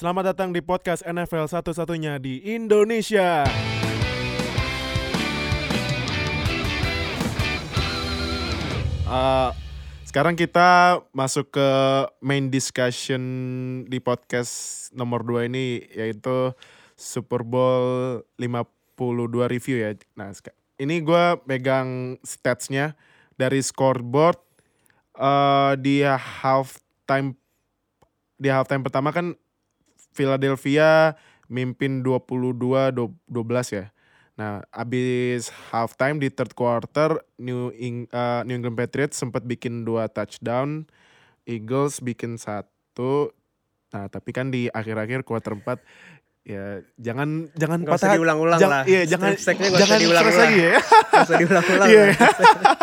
Selamat datang di podcast NFL satu-satunya di Indonesia. Uh, sekarang kita masuk ke main discussion di podcast nomor 2 ini yaitu Super Bowl 52 review ya. Nah, ini gue megang statsnya dari scoreboard uh, di halftime di halftime pertama kan Philadelphia mimpin 22 12 ya. Nah, abis halftime di third quarter New, Eng, uh, New England Patriots sempat bikin dua touchdown, Eagles bikin satu. Nah, tapi kan di akhir-akhir quarter 4 ya jangan jangan Gak usah diulang-ulang jang, lah. Iya, jangan Strip jangan diulang-ulang. lagi ya. Usah diulang-ulang. Iya.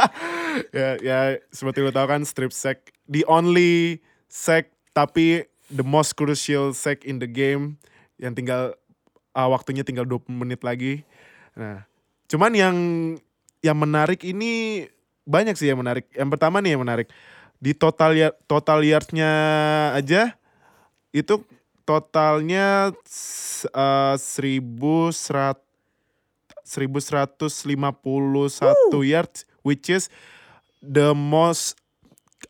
ya, ya seperti lo tahu kan strip sack the only sack tapi the most crucial sack in the game yang tinggal uh, waktunya tinggal 20 menit lagi. Nah, cuman yang yang menarik ini banyak sih yang menarik. Yang pertama nih yang menarik di total ya total yardsnya aja itu totalnya uh, 1100 1151 yards which is the most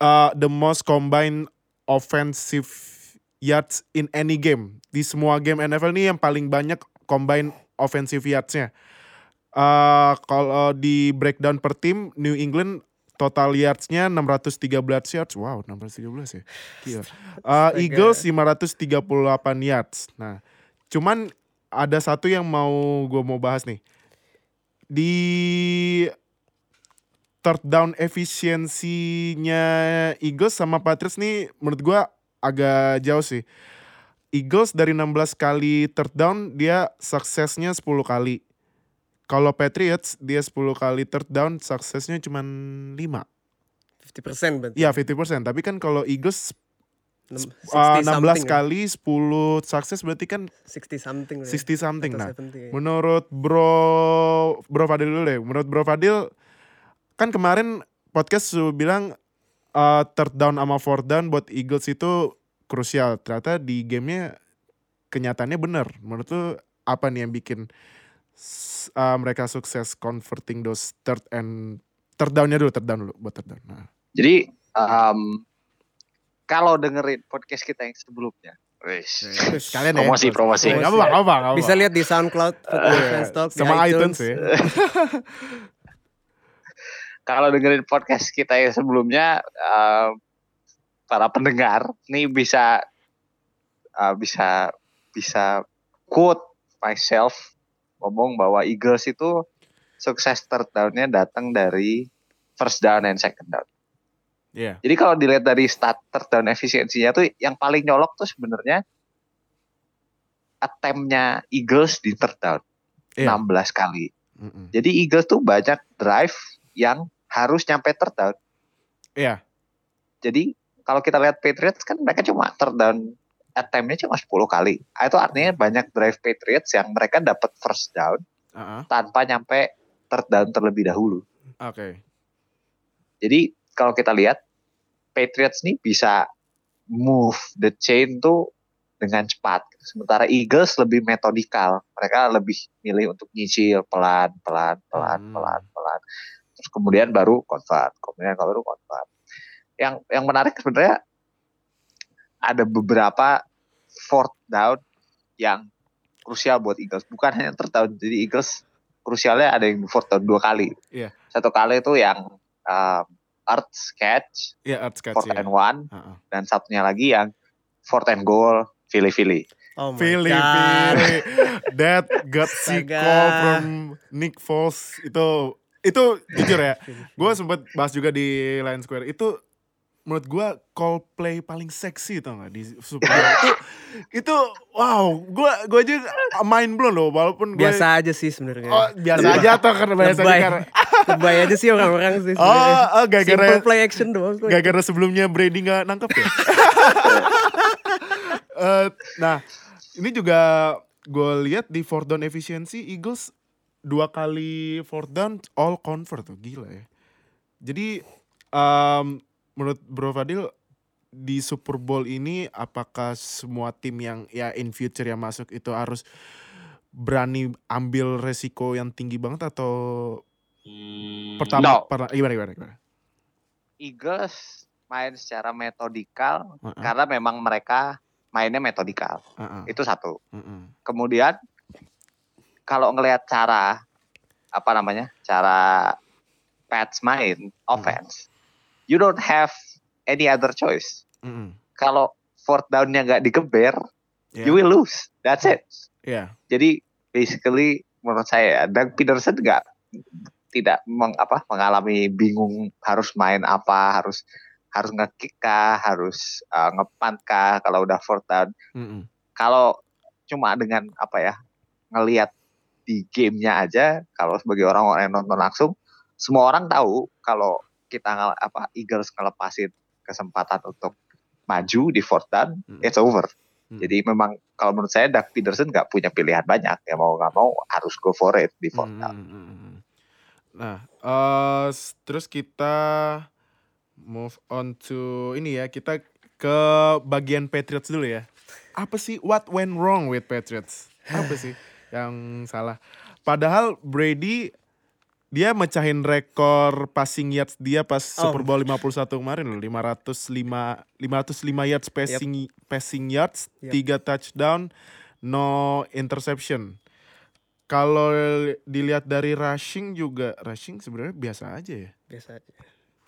uh, the most combined offensive yards in any game di semua game NFL ini yang paling banyak combined offensive yardsnya. Uh, kalau di breakdown per tim New England total yardsnya 613 yards. Wow, 613 ya. Gila. Uh, Eagles 538 yards. Nah, cuman ada satu yang mau gue mau bahas nih. Di third down efisiensinya Eagles sama Patriots nih menurut gua agak jauh sih. Eagles dari 16 kali third down dia suksesnya 10 kali. Kalau Patriots dia 10 kali third down suksesnya cuma 5. 50% berarti. Iya 50%, tapi kan kalau Eagles uh, 16 60 something ya. kali 10 sukses berarti kan 60 something. ya. 60 something. Atau Nah, 70 ya. Menurut Bro Bro Fadil dulu deh. Menurut Bro Fadil kan kemarin podcast su bilang uh, third down sama fourth down buat Eagles itu krusial. Ternyata di gamenya kenyataannya bener. Menurut lu apa nih yang bikin uh, mereka sukses converting those third and third downnya dulu, third down dulu buat third down. Nah, Jadi um, kalau dengerin podcast kita yang sebelumnya, wis. sekalian ya. promosi promosi. Gak apa-apa, gak apa-apa, apa-apa. Bisa lihat di SoundCloud, Football Fans Talk, di sama iTunes ya. Kalau dengerin podcast kita yang sebelumnya, um, para pendengar nih bisa uh, bisa bisa quote myself ngomong bahwa Eagles itu sukses third down-nya datang dari first down and second down. Iya. Jadi kalau dilihat dari stat third down efisiensinya tuh yang paling nyolok tuh sebenarnya attempt-nya Eagles di third down Iya. 16 kali. Mm-mm. Jadi Eagles tuh banyak drive yang harus nyampe third down. Iya. Jadi kalau kita lihat Patriots kan mereka cuma third down attempt-nya cuma 10 kali. Ah, Itu artinya banyak drive Patriots yang mereka dapat first down Uh-uh. tanpa nyampe third down terlebih dahulu. Oke. Jadi kalau kita lihat Patriots nih bisa move the chain tuh dengan cepat. Sementara Eagles lebih metodikal. Mereka lebih milih untuk nyicil pelan, pelan, pelan, Hmm. pelan, pelan. Terus kemudian baru convert. Kemudian baru convert. Yang yang menarik sebenarnya ada beberapa fourth down yang krusial buat Eagles. Bukan hanya down. Jadi Eagles krusialnya ada yang fourth down dua kali. Iya. Satu kali itu yang um, earth sketch, Iya, Arts Cuts fourth ya. and one, Uh-uh. dan satunya lagi yang fourth and goal, Philly Philly. Oh my Philly, God. Philly. That gutsy Astaga. call from Nick Foles itu itu jujur ya. Gue sempet bahas juga di Lion Square. Itu menurut gue call play paling seksi tau gak di Super itu itu wow gue gue aja main blown loh walaupun gue Biasa aja sih sebenarnya. oh biasa aja atau karena biasa Lebay. karena Lebay aja sih orang-orang sih. oh, sebenarnya. oh gara-gara Simple play action doang kok. gara-gara sebelumnya Brady nggak nangkep ya Eh, nah ini juga gue lihat di fourth down efisiensi Eagles dua kali fourth down all convert tuh gila ya. Jadi em, menurut Bro Fadil di Super Bowl ini apakah semua tim yang ya in future yang masuk itu harus berani ambil resiko yang tinggi banget atau pertama No, per- gimana gimana gimana? Eagles main secara metodikal Heeh, karena memang mereka mainnya metodikal. heeh, Itu satu. heeh. Kemudian kalau ngelihat cara apa namanya? Cara Pats main offense, you don't have any other choice. Mm-mm. Kalau fourth down-nya nggak digeber, Yeah. you will lose. That's it. Iya. Jadi basically menurut saya ya, Doug Peterson nggak tidak meng, apa, mengalami bingung harus main apa, harus harus nge-kick kah, harus uh, nge-punt kah kalau udah fourth down. Mm-mm. Kalau cuma dengan apa ya ngelihat di gamenya aja, kalau sebagai orang yang nonton langsung, semua orang tahu kalau kita apa Eagles ngelepasin kesempatan untuk maju di fourth down, Mm. it's over. Hmm. Jadi memang kalau menurut saya Doug Peterson nggak punya pilihan banyak ya mau nggak mau harus go for it di fourth Mm, down. mm, mm, mm. Nah, eh, s- terus kita move on to ini ya, kita ke bagian Patriots dulu ya. Apa sih what went wrong with Patriots? Apa sih yang salah? Padahal Brady dia mecahin rekor passing yards dia pas Oh. Super Bowl 51 kemarin loh, 505 505 yards passing passing yards, Yep. 3 touchdown, no interception. Kalau dilihat dari rushing juga rushing sebenarnya biasa aja ya. Biasa aja.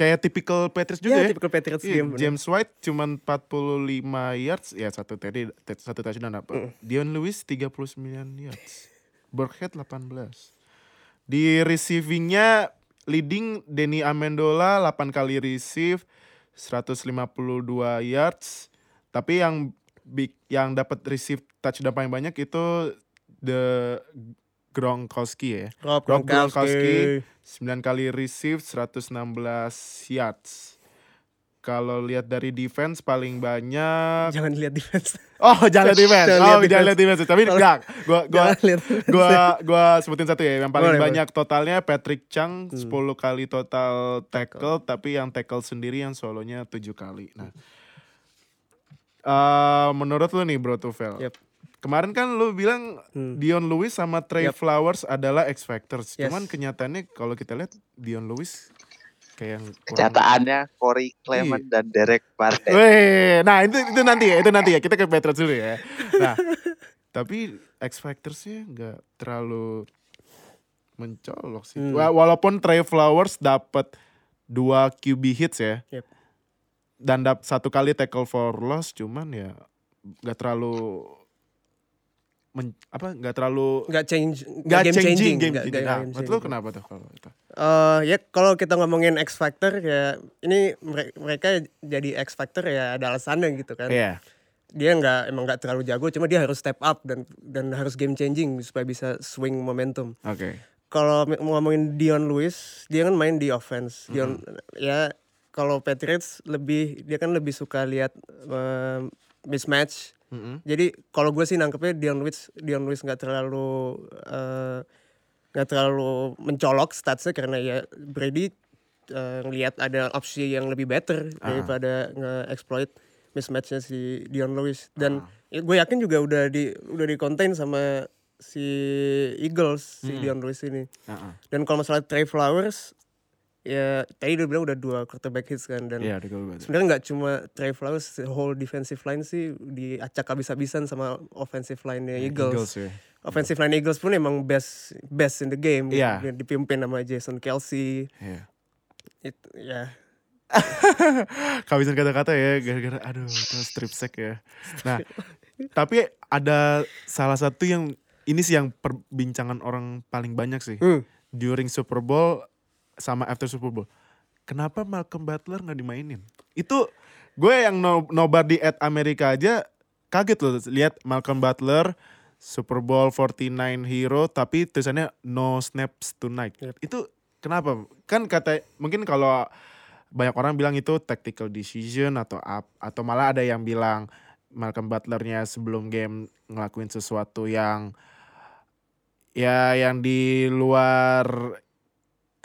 Kayak typical Patriots juga Ya, ya. typical Patriots Iya, game. bener. James White cuman 45 yards, ya satu tadi satu touchdown apa. Mm. Dion Lewis 39 yards. Burkhead 18. Di receivingnya leading Denny Amendola 8 kali receive 152 yards. Tapi yang big yang dapat receive touchdown paling banyak itu the Gronkowski ya. Rob Rob Gronkowski. 9 kali receive 116 yards. Kalau lihat dari defense paling banyak Jangan lihat defense. Oh, jangan lihat defense. Jangan Oh, lihat jangan lihat defense. Tapi enggak. Gua gua gua gua sebutin satu ya. Yang paling Boleh, banyak totalnya Patrick Chung Hmm. 10 kali total tackle, tapi yang tackle sendiri yang solonya 7 kali. Nah. eh, menurut lu nih Bro Tufel. Yep. Kemarin kan lu bilang Hmm. Dion Lewis sama Trey Yep. Flowers adalah X Factors. Yes. Cuman kenyataannya kalau kita lihat Dion Lewis kayak yang kurang- Kenyataannya Corey Clement dan Derek Barnett. Weh, nah itu itu nanti ya, itu nanti ya. Kita ke Patriots dulu ya. Nah, tapi X Factorsnya nggak terlalu mencolok sih. Hmm. Wa- Walaupun Trey Flowers dapat dua QB hits ya, Yep. dan dapat satu kali tackle for loss, cuman ya nggak terlalu men- apa nggak terlalu Nggak change, nggak game changing, changing. game nggak- changing. Nah, game changing. kenapa tuh kalau itu? Eh, ya kalau kita ngomongin X Factor ya ini mere- mereka jadi X Factor ya ada alasannya gitu kan. Iya. Dia nggak emang nggak terlalu jago, cuma dia harus step up dan dan harus game changing supaya bisa swing momentum. Oke. Kalau mi- mau ngomongin Dion Lewis, dia kan main di offense. Dion ya kalau Patriots lebih dia kan lebih suka lihat eh, mismatch. Mm-mm. Jadi kalau gue sih nangkepnya Dion Lewis Dion Lewis nggak terlalu eh, nggak terlalu mencolok statsnya karena ya Brady eh, ngelihat ada opsi yang lebih better Ah. daripada nge-exploit mismatchnya si Dion Lewis dan ya, gue yakin juga udah di udah di contain sama si Eagles si Hmm. Dion Lewis ini ah. dan kalau masalah Trey Flowers ya tadi udah bilang udah dua quarterback hits kan dan Batu. sebenarnya nggak cuma Trey Flowers whole defensive line sih diacak habis-habisan sama offensive line-nya Eagles. Eagles ya. Offensive line Eagles pun emang best best in the game. Dia Dipimpin sama Jason Kelsey. Iya. Itu ya. kehabisan kata-kata ya gara-gara aduh itu strip sack ya. Nah, tapi ada salah satu yang ini sih yang perbincangan orang paling banyak sih Hmm. during Super Bowl sama after Super Bowl. Kenapa Malcolm Butler nggak dimainin? Itu gue yang no, nobar di at Amerika aja kaget loh lihat Malcolm Butler Super Bowl 49 hero tapi tulisannya no snaps tonight. Yep. Itu kenapa? Kan kata mungkin kalau banyak orang bilang itu tactical decision atau up atau malah ada yang bilang Malcolm Butlernya sebelum game ngelakuin sesuatu yang ya yang di luar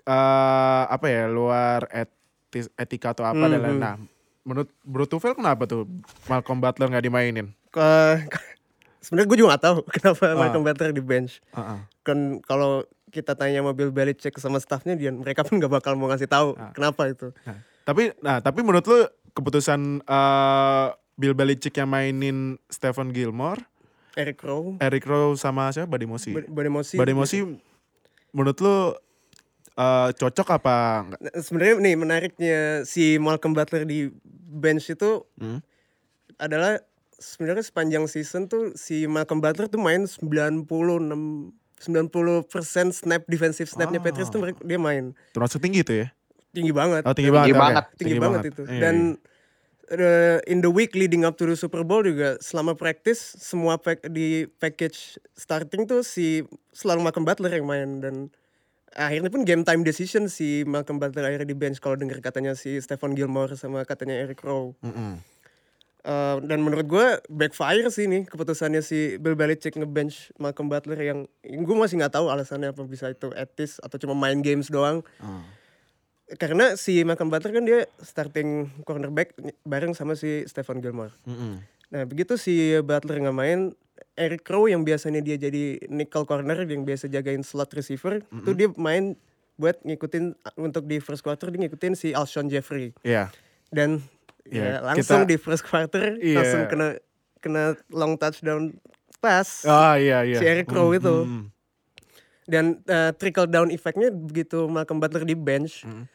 eh apa ya luar etis, etika atau apa dan lain. Mhm. Nah menurut Bro Tufel kenapa tuh Malcolm Butler nggak dimainin? Ke- sebenarnya gue juga gak tahu kenapa Ah. Malcolm Butler di bench. Heeh. Kan kalau kita tanya sama Bill Belichick sama staffnya dia mereka pun gak bakal mau ngasih tahu Ah. kenapa itu. Nah, tapi nah tapi menurut lu keputusan eh, Bill Belichick yang mainin Stephen Gilmore, Eric Rowe, Eric Rowe sama siapa? Ba- Bademosi. Badimosi menurut lu eh, cocok apa enggak? Nah, Sebenarnya nih menariknya si Malcolm Butler di bench itu Hmm? adalah sebenarnya sepanjang season tuh si Malcolm Butler tuh main 96 90% snap defensive snapnya Ah. Patriots tuh mereka, dia main Termasuk tinggi tuh ya? tinggi banget Oh tinggi Dan- banget. Tinggi oke. banget. tinggi, banget, itu Iya, dan uh, in the week leading up to the Super Bowl juga selama practice semua pack, di package starting tuh si selalu Malcolm Butler yang main dan akhirnya pun game time decision si Malcolm Butler akhirnya di bench kalau dengar katanya si Stephon Gilmore sama katanya Eric Rowe Mm-mm. Uh, dan menurut gue backfire sih nih keputusannya si Bill Belichick ngebench Malcolm Butler yang, gue masih nggak tahu alasannya apa bisa itu etis atau cuma main games doang Oh. karena si Malcolm Butler kan dia starting cornerback bareng sama si Stephon Gilmore. Mm-mm. Nah begitu si Butler nggak main, Eric Rowe yang biasanya dia jadi nickel corner yang biasa jagain slot receiver, itu dia main buat ngikutin untuk di first quarter dia ngikutin si Alshon Jeffrey Iya. dan Iya, ya langsung kita- di first quarter Iya. langsung kena kena long touchdown pass Ah iya iya. si Eric Rowe Mm, itu. mm, mm. dan uh, trickle down effectnya begitu Malcolm Butler di bench Hmm.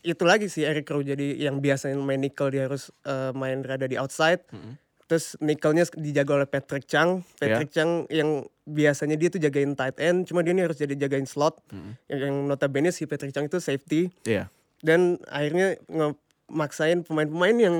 itu lagi si Eric Rowe jadi yang biasanya main nickel dia harus uh, main rada di outside Hmm. Terus nickelnya dijaga oleh Patrick Chung Patrick Chung yang biasanya dia tuh jagain tight end cuma dia ini harus jadi jagain slot Hmm. yang, yang notabene si Patrick Chung itu safety Iya. dan akhirnya ngemaksain pemain-pemain yang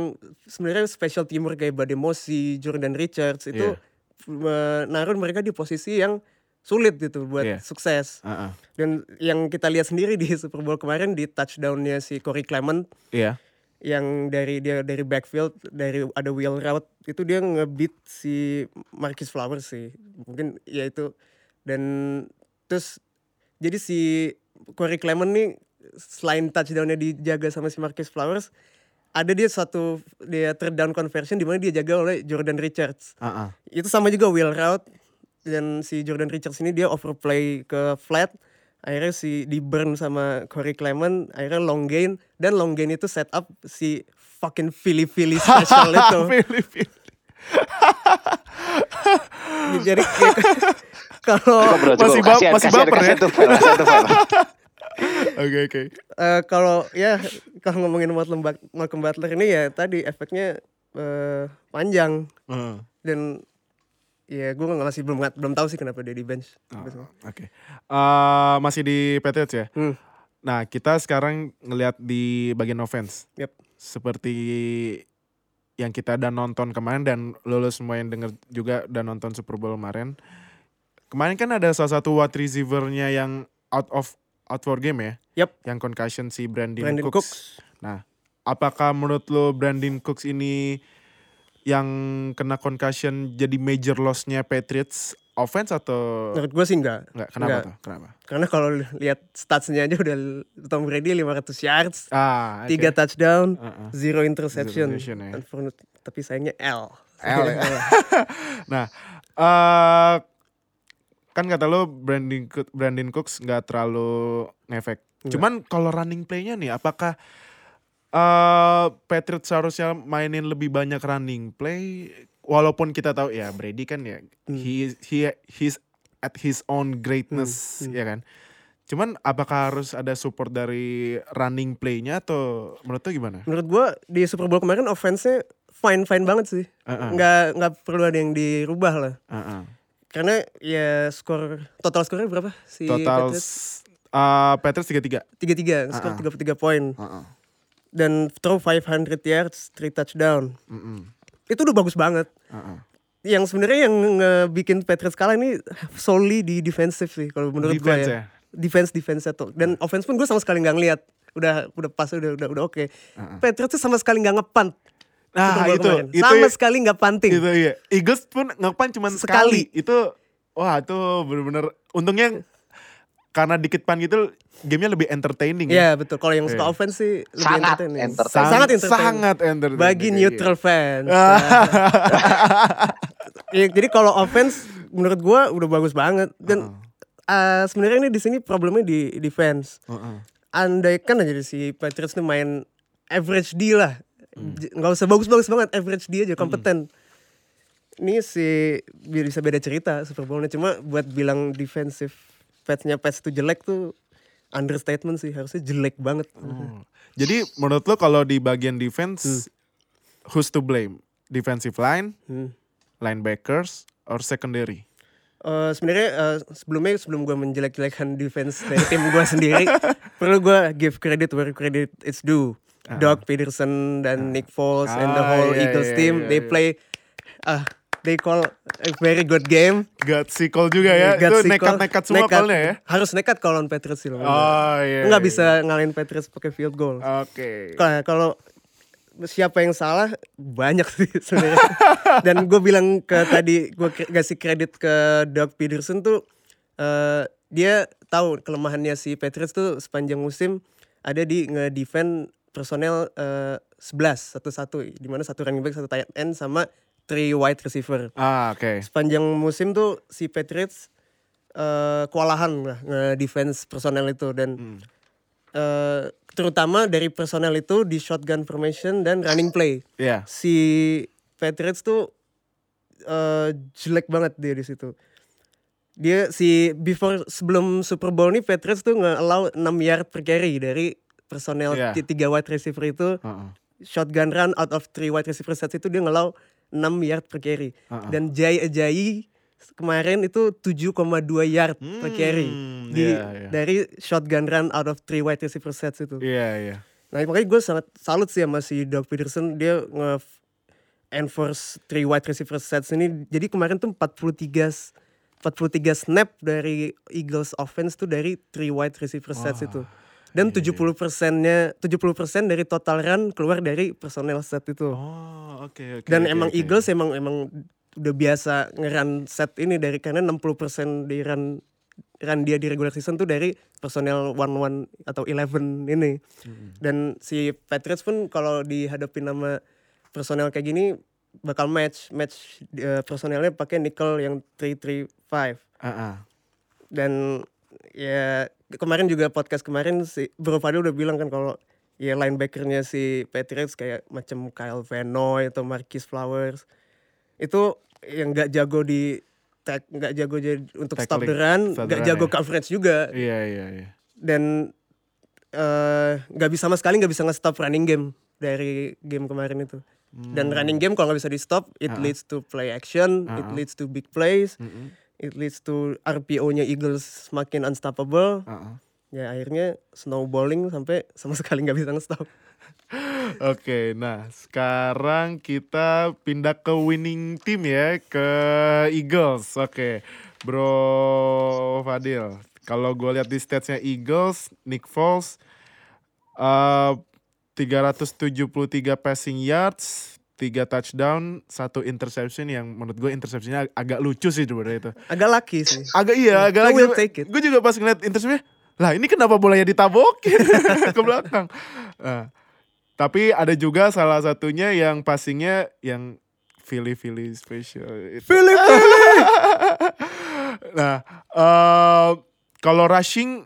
sebenarnya special teamer kayak Bademosi, Jordan Richards itu Iya. menaruh mereka di posisi yang sulit gitu buat Iya. sukses. Ah. Dan yang kita lihat sendiri di Super Bowl kemarin di touchdownnya si Corey Clement Iya. Yang dari dia dari backfield dari ada wheel route itu dia ngebeat si Marcus Flowers sih. Mungkin ya itu. Dan terus jadi si Corey Clement nih selain touchdownnya dijaga sama si Marcus Flowers ada dia satu dia third down conversion di mana dia jaga oleh Jordan Richards. Ah, ah. itu sama juga wheel route dan si Jordan Richards ini dia overplay ke flat akhirnya si di burn sama Corey Clement akhirnya long gain dan long gain itu set up si fucking Philly Philly special itu Filipina. jadi kayak- kalau. Masih ba- Kasihan, masih kasihan, baper kasihan ya? Oke oke. eh, kalau ya kalau ngomongin Malcolm But- Malcolm Butler ini ya tadi efeknya eh, panjang Heeh. dan ya gue nggak masih belum belum tahu sih kenapa dia di bench Oh, Oke. Eh, masih di Patriots ya. Hmm. Nah kita sekarang ngelihat di bagian offense. Yep. Seperti yang kita udah nonton kemarin dan lulus semua yang denger juga udah nonton Super Bowl kemarin. Kemarin kan ada salah satu wide receiver-nya yang out of out for game ya. Yep. Yang concussion si Brandon, Brandon Cooks. Cooks. Nah, apakah menurut lo Brandon Cooks ini yang kena concussion jadi major loss-nya Patriots offense atau menurut gue sih enggak enggak? Kenapa Enggak. tuh? Kenapa? Karena kalau lihat statsnya aja udah Tom Brady 500 yards, Ah, oke. tiga touchdown, Heeh. zero interception. interception, ya. Tapi sayangnya L. L ya. nah, eh kan kata lo Brandon Brandon Cooks nggak terlalu ngefek. Cuman kalau running play-nya nih, apakah eh Patriots seharusnya mainin lebih banyak running play? Walaupun kita tahu ya Brady kan ya Hmm. he he he's at his own greatness Hmm, hmm. ya kan. Cuman apakah harus ada support dari running play-nya atau menurut lo gimana? Menurut gue di Super Bowl kemarin offense-nya fine fine banget sih. Heeh. Nggak nggak perlu ada yang dirubah lah. Heeh. Karena ya skor total skornya berapa si Total Patriots? uh, Patriots 3-3. tiga tiga skor Ah, ah. tiga puluh tiga poin Heeh. Dan throw 500 yards, 3 touchdown. Mm-mm. Itu udah bagus banget. Heeh. Yang sebenarnya yang ngebikin Patriots kalah ini solely di defensive sih kalau menurut gue Defense ya. ya. Defense defense tuh. Dan offense pun gue sama sekali nggak ngeliat. Udah udah pas udah udah udah oke. Heeh. Patriots tuh sama sekali nggak ngepunt. Nah itu, kemarin. itu sama ya- sekali nggak punting. Itu iya. Eagles pun ngepan cuma Sekali. sekali. Itu wah itu bener-bener untungnya karena dikit pan gitu gamenya lebih entertaining ya. Iya betul. Kalau yang suka Iya. offense sih lebih Sangat entertaining. entertaining. Sang- Sangat entertaining. Sangat entertaining. Bagi Kayak neutral fans. Ya, jadi kalau offense menurut gua udah bagus banget dan eh, sebenarnya ini di sini problemnya di defense. Heeh. Andai kan aja si Patriots nih main average D lah. J- nggak usah bagus-bagus banget, average D aja kompeten. Ini sih bisa beda cerita Super Bowl-nya cuma buat bilang defensive Pats-nya Pats itu jelek tuh understatement sih, harusnya jelek banget. Oh. Jadi menurut lo kalau di bagian defense who's to blame? Defensive line, Hmm. linebackers, or secondary? Eh, sebenarnya eh, sebelumnya sebelum gue menjelek-jelekan defense dari tim gue sendiri, perlu gue give credit where credit is due. Doug Peterson dan Nick Foles and the Ah, whole iya, Eagles iya, team, iya, they iya. play, ah, they call a very good game. Gutsy call juga ya. Gutsy Itu nekat-nekat semua Nekat. callnya ya. Harus nekat kalau lawan Patriots sih. Oh iya. Nggak iya. bisa ngalahin Patriots pakai field goal. Oke. Kalau kalau siapa yang salah banyak sih sebenarnya. Dan gue bilang ke tadi gue kasih kredit ke Doug Peterson tuh eh, dia tahu kelemahannya si Patriots tuh sepanjang musim ada di nge-defend personel eh, 11 satu-satu di mana satu running back satu tight end sama three wide receiver. Ah oke. Sepanjang musim tuh si Patriots eh, kewalahan lah nge-defense personel itu dan Hmm. eh, terutama dari personel itu di shotgun formation dan running play. Iya. Si Patriots tuh eh, jelek banget dia di situ. Dia si before sebelum Super Bowl nih Patriots tuh nge-allow 6 yard per carry dari personel ti- tiga wide receiver itu Heeh. shotgun run out of three wide receiver sets itu dia ngelau 6 yard per carry. Heeh. Dan Jay Ajayi kemarin itu 7,2 yard per carry Hmm, di iya, iya. dari shotgun run out of three wide receiver sets itu. Iya iya. Nah makanya gue sangat salut sih sama si Doug Peterson dia nge enforce three wide receiver sets ini. Jadi kemarin tuh 43 s- 43 snap dari Eagles offense tuh dari three wide receiver sets Wah, itu. Dan iya, iya. 70 persennya 70 persen dari total run keluar dari personel set itu. Oh oke oke. Dan oke, emang oke. Eagles emang emang udah biasa ngeran set ini dari karena 60% di run run dia di regular season tuh dari personel one one atau 11 ini. Dan si Patriots pun kalau dihadapi nama personel kayak gini bakal match match eh, personelnya pakai nickel yang 335 Ah, ah. dan ya kemarin juga podcast kemarin si Bro Fadil udah bilang kan kalau ya linebackernya si Patriots kayak macam Kyle Van Noy atau Marquis Flowers itu yang nggak jago di tag nggak jago jadi untuk stop the run nggak jago ya. coverage juga Iya iya iya. dan eh, nggak bisa sama sekali nggak bisa nge-stop running game dari game kemarin itu dan Hmm. running game kalau nggak bisa di stop it Ah. leads to play action it Ah. leads to big plays Mm-mm. It leads to RPO-nya Eagles semakin unstoppable. Ah, ah. Ya akhirnya snowballing sampai sama sekali nggak bisa nge-stop. Oke, nah sekarang kita pindah ke winning team ya, ke Eagles. Oke, Bro Fadil. Kalau gue lihat di statsnya Eagles, Nick Foles, uh, 373 passing yards, 3 touchdown, satu interception yang menurut gue interceptionnya ag- agak lucu sih sebenarnya itu. Agak lucky sih. Agak iya, agak I lagi. will take it. Gue juga pas ngeliat interceptionnya, lah ini kenapa bolanya ditabokin ke belakang. Nah, tapi ada juga salah satunya yang passingnya yang Philly Philly special. itu. Philip nah, eh kalau rushing,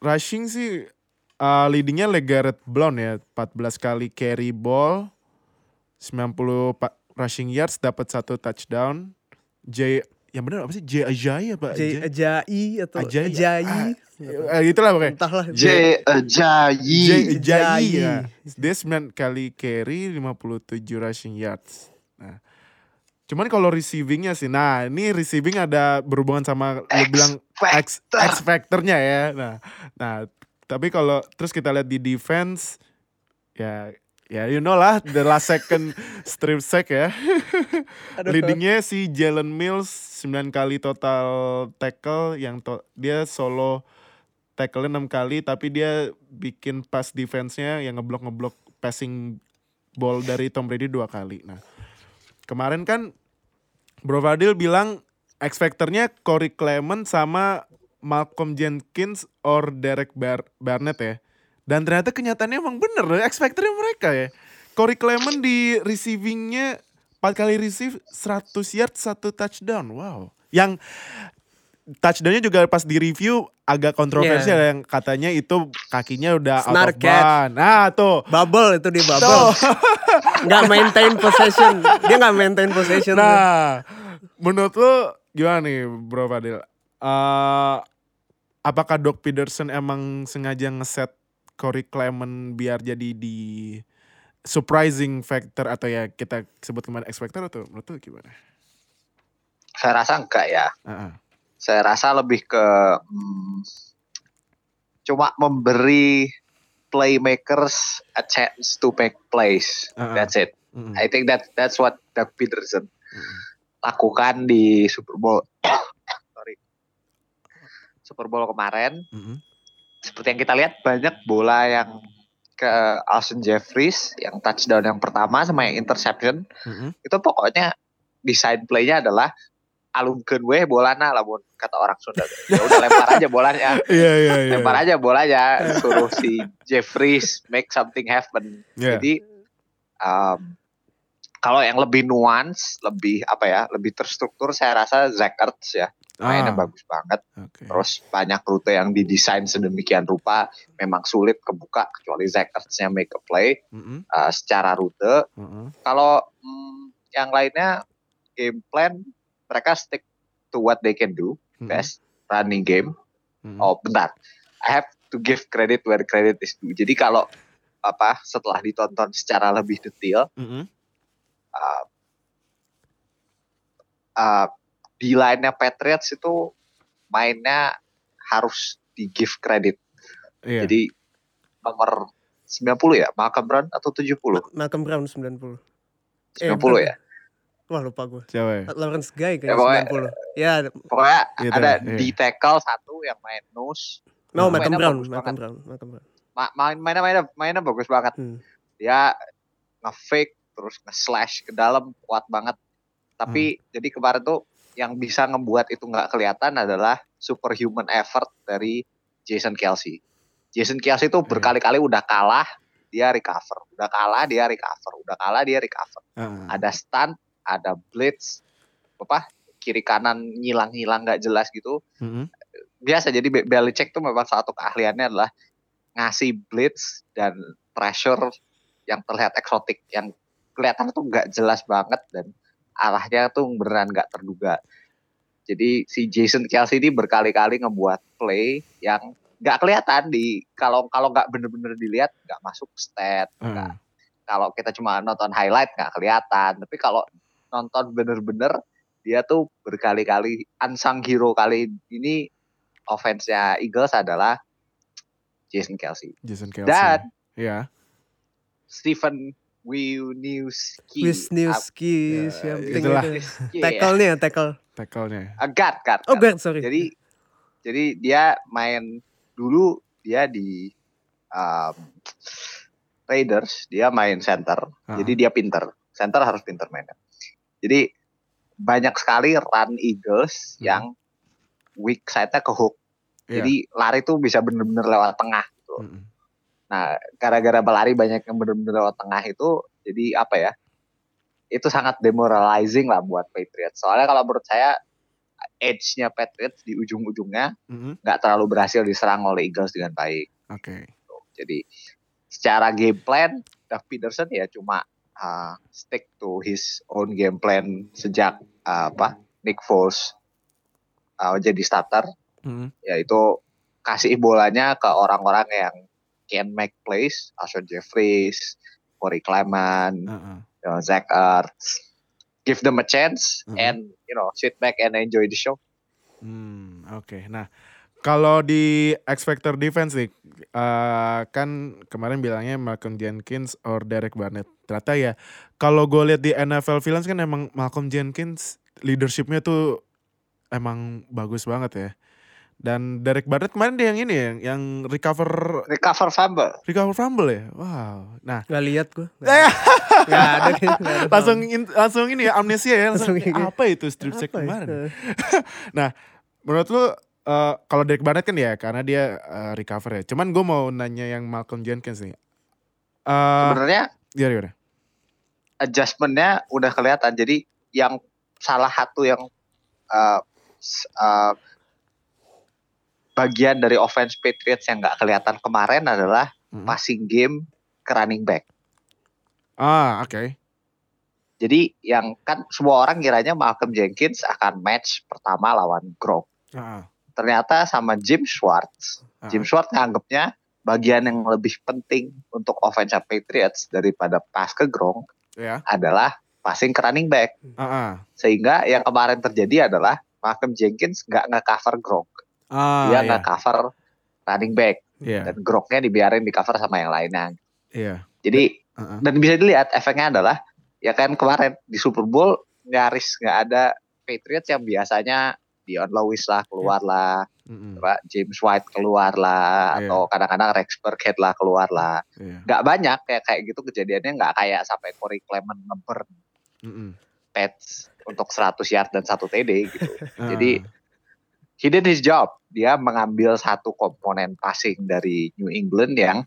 rushing sih eh, leadingnya Legarrette Blount ya, 14 kali carry ball, 90 pa- rushing yards, dapat satu touchdown. J, yang benar apa sih? J Ajayi apa? J Ajai atau Ajayi. Ajai. Eh, itulah pokoknya. Entahlah. J Ajayi. J Ajayi. Ya. Dia 9 kali carry 57 rushing yards. Nah, cuman kalau receivingnya sih, nah ini receiving ada berhubungan sama lu bilang X. X factornya ya. Nah, nah tapi kalau terus kita lihat di defense, ya ya you know lah the last second strip sack ya. Leadingnya si Jalen Mills 9 kali total tackle yang to- dia solo tackle 6 kali tapi dia bikin pass defense-nya yang ngeblok-ngeblok passing ball dari Tom Brady dua kali. Nah, kemarin kan Bro Fadil bilang X factor-nya Corey Clement sama Malcolm Jenkins or Derek Bar Barnett ya. Dan ternyata kenyataannya emang bener loh, X Factor mereka ya. Corey Clement di receivingnya 4 kali receive 100 yard, 1 touchdown. Wow. Yang touchdownnya juga pas di review agak kontroversial Yeah. yang katanya itu kakinya udah out Snare of bounds. Nah tuh. Bubble itu di bubble. Tuh. Nggak maintain possession. Dia nggak maintain possession. Nah, menurut lu gimana nih Bro Fadil? Eh, apakah Doc Peterson emang sengaja ngeset Corey Clement biar jadi di surprising factor atau ya kita sebut kemarin X factor atau menurut lu gimana? Saya rasa enggak ya. Ah, ah. Saya rasa lebih ke hmm, cuma memberi playmakers a chance to make plays. Ah, ah. That's it. Mm-mm. I think that that's what Doug Peterson Mm-mm. lakukan di Super Bowl. Sorry. Super Bowl kemarin. Mm-mm. Seperti yang kita lihat banyak bola yang ke Austin Jeffries yang touchdown yang pertama sama yang interception Mm-mm. itu pokoknya desain playnya adalah alungkeun we bolana lamun kata orang Sunda. Ya udah lempar aja bolanya. Iya iya iya. Lempar aja bolanya suruh si Jeffries make something happen. Iya. Jadi um, kalau yang lebih nuance, lebih apa ya, lebih terstruktur saya rasa Zach Ertz ya mainnya Ah, bagus banget. oke. Terus banyak rute yang didesain sedemikian rupa memang sulit kebuka kecuali Zach Ertz-nya make a play Mm-mm. uh, secara rute. Mm-mm. Kalau mm, yang lainnya game plan mereka stick to what they can do Mm-mm. best running game. Mm-mm. Oh bentar, I have to give credit where credit is due. Jadi kalau apa setelah ditonton secara lebih detail, Mm-mm. uh, uh, di line-nya Patriots itu mainnya harus di give credit. Iya. Jadi nomor 90 ya, Malcolm Brown atau 70? Malcolm Brown 90. 90 bukan. ya. Wah lupa gue. Siapa ya? Lawrence Guy Ya, kayaknya pokoknya- 90. Ya, Pokoknya Gitu ada iya. di tackle satu yang main nose. no Nah, Malcolm mainnya Brown, bagus Malcolm banget. Brown, Malcolm Brown. Ma- main mainnya mainnya mainnya bagus banget. Hmm. Dia nge-fake terus nge-slash ke dalam kuat banget. Tapi Hmm. jadi kemarin tuh yang bisa ngebuat itu nggak kelihatan adalah superhuman effort dari Jason Kelsey. Jason Kelsey tuh Iya. berkali-kali udah kalah, dia recover. Udah kalah, dia recover. Udah kalah, dia recover. Ah, Ada stunt, ada blitz, apa kiri kanan ngilang-ngilang nggak jelas gitu. Mm-mm. Biasa jadi Be- Belichick tuh memang satu keahliannya adalah ngasih blitz dan pressure yang terlihat eksotik, yang kelihatan tuh nggak jelas banget dan arahnya tuh beneran nggak terduga. Jadi si Jason Kelsey ini berkali-kali ngebuat play yang nggak kelihatan di kalau kalau nggak bener-bener dilihat nggak masuk stat. Ah. kalau kita cuma nonton highlight nggak kelihatan tapi kalau nonton bener-bener dia tuh berkali-kali unsung hero kali ini offense-nya Eagles adalah Jason Kelsey Jason Kelsey. dan Iya. Stephen Wisniewski Wisniewski, Ya, itulah. itu. Tackle nih ya, tackle. Tackle-nya. Ah, guard, guard, Oh, guard. guard, sorry. jadi jadi dia main dulu dia di um, Raiders dia main center Ah. jadi dia pinter center harus pinter mainnya jadi banyak sekali run Eagles Hmm. yang weak side-nya ke hook Iya. jadi lari tuh bisa bener-bener lewat tengah gitu Mm-mm. Nah gara-gara berlari banyak yang bener-bener lewat tengah itu jadi apa ya itu sangat demoralizing lah buat Patriots soalnya kalau menurut saya edge-nya Patriots di ujung-ujungnya Mm-mm. nggak terlalu berhasil diserang oleh Eagles dengan baik. Oke. Jadi secara game plan, Doug Peterson ya cuma uh, stick to his own game plan sejak uh, apa Nick Foles uh, jadi starter, Mm-mm. yaitu kasih bolanya ke orang-orang yang can make plays, Alshon Jeffries, Corey Clement, Ah, ah. you know, Zach Ertz, give them a chance Mhm. and you know sit back and enjoy the show. Hmm, oke. Nah, kalau di X Factor defense nih, eh, kan kemarin bilangnya Malcolm Jenkins or Derek Barnett. Ternyata ya, kalau gue lihat di NFL Villains kan emang Malcolm Jenkins leadershipnya tuh emang bagus banget ya. Dan Derek Barnett kemarin dia yang ini ya, yang recover Recover fumble. recover fumble ya. Wow. Nah, Gak lihat gue. eh, Gak ada. nggak ada. langsung in- langsung ini ya amnesia ya langsung, Langsung ini. apa itu strip sack kemarin? Eh, Menurut lu eh, kalau Derek Barnett kan ya karena dia eh, recover ya. Cuman gue mau nanya yang Malcolm Jenkins nih. Eh, Sebenarnya gimana, gimana? adjustmentnya udah kelihatan. Jadi yang salah satu yang uh, uh, bagian dari offense Patriots yang nggak kelihatan kemarin adalah Hmm. passing game ke running back. Ah, oke. Jadi yang kan semua orang kiranya Malcolm Jenkins akan match pertama lawan Gronk. Ah, Ternyata sama Jim Schwartz. ah, Jim Schwartz nganggapnya bagian yang lebih penting untuk offense Patriots daripada pass ke Gronk ya. adalah passing ke running back. Ah, ah. Sehingga yang kemarin terjadi adalah Malcolm Jenkins nggak nge-cover Gronk. Ah, Dia iya. nge-cover running back. Iya, Dan Gronknya dibiarin di-cover sama yang lainnya. iya. Jadi, Ah, ah. dan bisa dilihat efeknya adalah, ya kan kemarin di Super Bowl nyaris nggak ada Patriots yang biasanya Dion Lewis lah keluar lah, Mm-mm. Pak James White keluar lah, Iya. atau kadang-kadang Rex Burkhead lah keluar lah. Iya. Nggak banyak kayak kayak gitu kejadiannya nggak kayak sampai Corey Clement ngeburn Mm-mm. Pets untuk 100 yard dan satu TD gitu. Jadi, he did his job. Dia mengambil satu komponen passing dari New England yang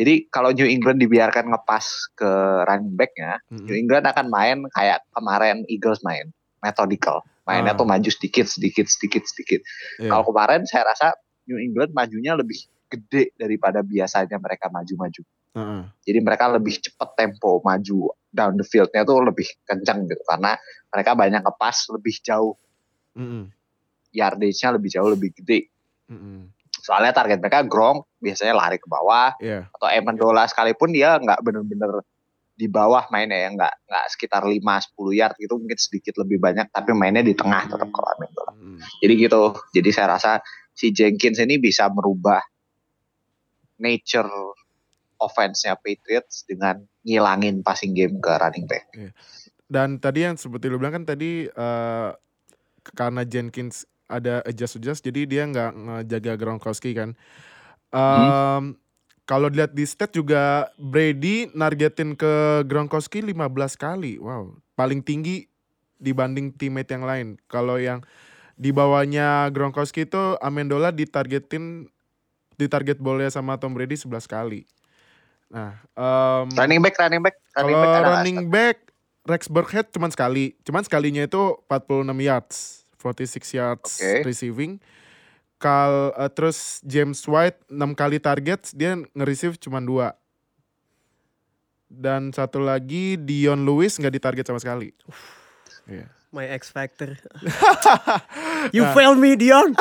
jadi kalau New England dibiarkan ngepas ke running back-nya, mm-mm. New England akan main kayak kemarin Eagles main, methodical. Mainnya Ah. tuh maju sedikit, sedikit, sedikit, sedikit. Iya. Kalau kemarin saya rasa New England majunya lebih gede daripada biasanya mereka maju-maju. Ah. Jadi mereka lebih cepat tempo maju down the field-nya tuh lebih kencang gitu karena mereka banyak ngepas lebih jauh Mm-mm. Yardage-nya lebih jauh lebih gede. Mm-mm. Soalnya target mereka Gronk biasanya lari ke bawah Iya. atau Amendola sekalipun dia nggak bener-bener di bawah mainnya ya nggak nggak sekitar 5-10 yard gitu mungkin sedikit lebih banyak tapi mainnya di tengah tetap kalau Amendola. Mm-mm. Jadi gitu. Jadi saya rasa si Jenkins ini bisa merubah nature offense-nya Patriots dengan ngilangin passing game ke running back. Dan tadi yang seperti lu bilang kan tadi eh, karena Jenkins ada adjust adjust jadi dia nggak ngejaga Gronkowski kan. Em, Kalau dilihat di stat juga Brady nargetin ke Gronkowski 15 kali. Wow, paling tinggi dibanding teammate yang lain. Kalau yang di bawahnya Gronkowski itu Amendola ditargetin ditarget bolnya sama Tom Brady 11 kali. Nah, em, Running back, running back, running kalau back running back Rex Burkhead cuman sekali. Cuman sekalinya itu 46 yards, 46 yards Oke. receiving. Kal eh, terus James White 6 kali target, dia nge-receive cuman dua. Dan satu lagi Dion Lewis nggak ditarget sama sekali. Iya. My X Factor. you failed me, Dion.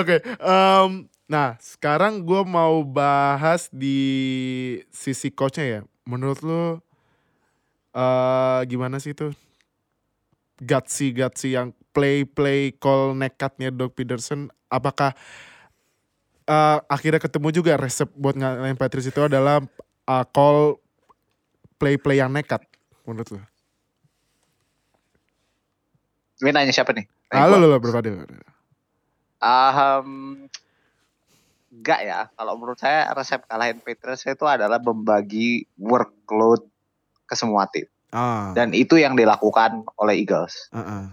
Oke, em, nah sekarang gue mau bahas di sisi coachnya ya. Menurut lu eh gimana sih itu gutsy gutsy yang play play call nekatnya Doug Peterson? Apakah eh, akhirnya ketemu juga resep buat ngalahin Patriots itu adalah eh, call play play yang nekat menurut lu? Ini nanya siapa nih? Gua. lo lo berpadu. Ahem, enggak ya. Kalau menurut saya resep kalahin Patriots itu adalah membagi workload ke semua tim. Ah, Dan itu yang dilakukan oleh Eagles. ah, ah,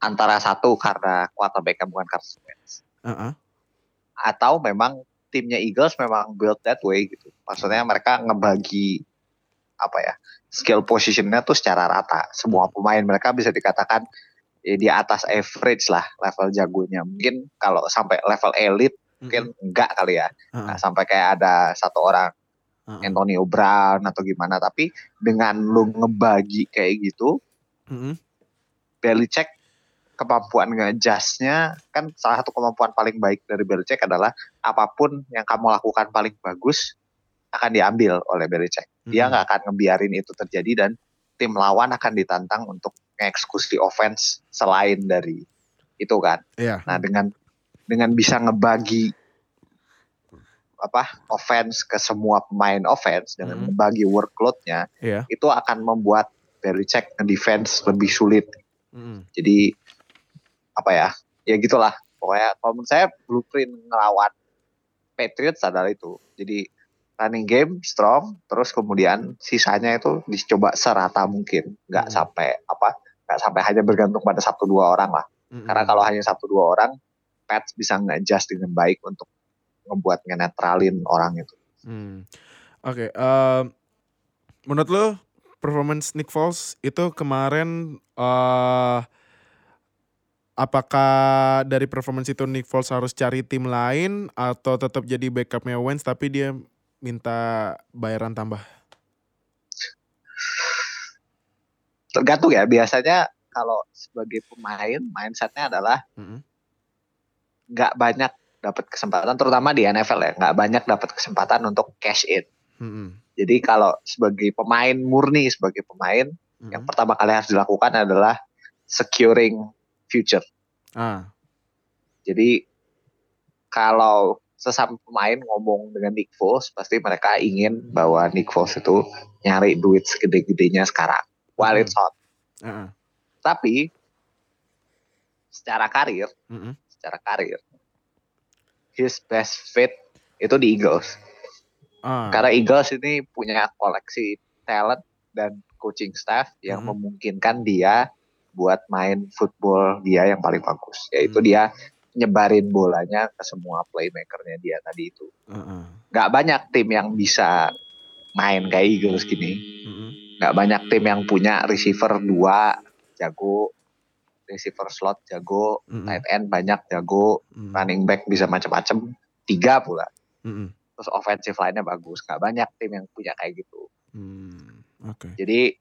Antara satu karena quarterback bukan Carson Wentz. ah, ah. Atau memang timnya Eagles memang build that way gitu. Maksudnya mereka ngebagi apa ya skill positionnya tuh secara rata. Semua pemain mereka bisa dikatakan ya, di atas average lah level jagonya. Mungkin kalau sampai level elite mungkin enggak kali ya. Ah, Nah, sampai kayak ada satu orang ah. Antonio Brown atau gimana tapi dengan lu ngebagi kayak gitu Mm-mm. Belichick kemampuan ngejasnya kan salah satu kemampuan paling baik dari Belichick adalah apa pun yang kamu lakukan paling bagus akan diambil oleh Belichick. Dia Mm-mm. nggak akan ngebiarin itu terjadi dan tim lawan akan ditantang untuk mengeksekusi offense selain dari itu kan. Iya. Nah dengan dengan bisa ngebagi apa offense ke semua pemain offense dengan Mhm. membagi workloadnya Iya. itu akan membuat Belichick defense lebih sulit. Mm-mm. Jadi apa ya? Ya gitulah. Pokoknya kalau menurut saya blueprint ngelawan Patriots adalah itu. Jadi running game strong, terus kemudian sisanya itu dicoba serata mungkin, nggak Hmm. sampai apa? Nggak sampai hanya bergantung pada satu dua orang lah. Mm-mm. Karena kalau hanya satu dua orang, Pats bisa nge-adjust dengan baik untuk ngebuat ngenetralin orang itu. Hmm. Oke, em, menurut lo performance Nick Foles itu kemarin eh apakah dari performance itu Nick Foles harus cari tim lain atau tetap jadi backupnya Wentz tapi dia minta bayaran tambah? Tergantung ya, biasanya kalau sebagai pemain, mindsetnya adalah nggak banyak dapat kesempatan, terutama di NFL ya, nggak banyak dapat kesempatan untuk cash in. Mm-mm. Jadi kalau sebagai pemain murni, sebagai pemain, Mm-mm. yang pertama kali harus dilakukan adalah securing future. Ah, Jadi kalau sesama pemain ngomong dengan Nick Foles, pasti mereka ingin bahwa Nick Foles itu nyari duit segede-gedenya sekarang. While Hmm. it's hot. Tapi secara karir, Mm-mm. secara karir, his best fit itu di Eagles. Ah, Karena Eagles ini punya koleksi talent dan coaching staff yang Mhm. memungkinkan dia buat main football dia yang paling bagus. Yaitu Hmm. dia nyebarin bolanya ke semua playmakernya dia tadi itu. ah. Gak banyak tim yang bisa main kayak Eagles gini. Mm-mm. Gak banyak tim yang punya receiver dua jago, receiver slot jago, Mm-mm. tight end banyak jago, Mm-mm. running back bisa macam-macam, tiga pula. Mm-mm. Terus offensive line-nya bagus. Gak banyak tim yang punya kayak gitu. Mm, Oke. Jadi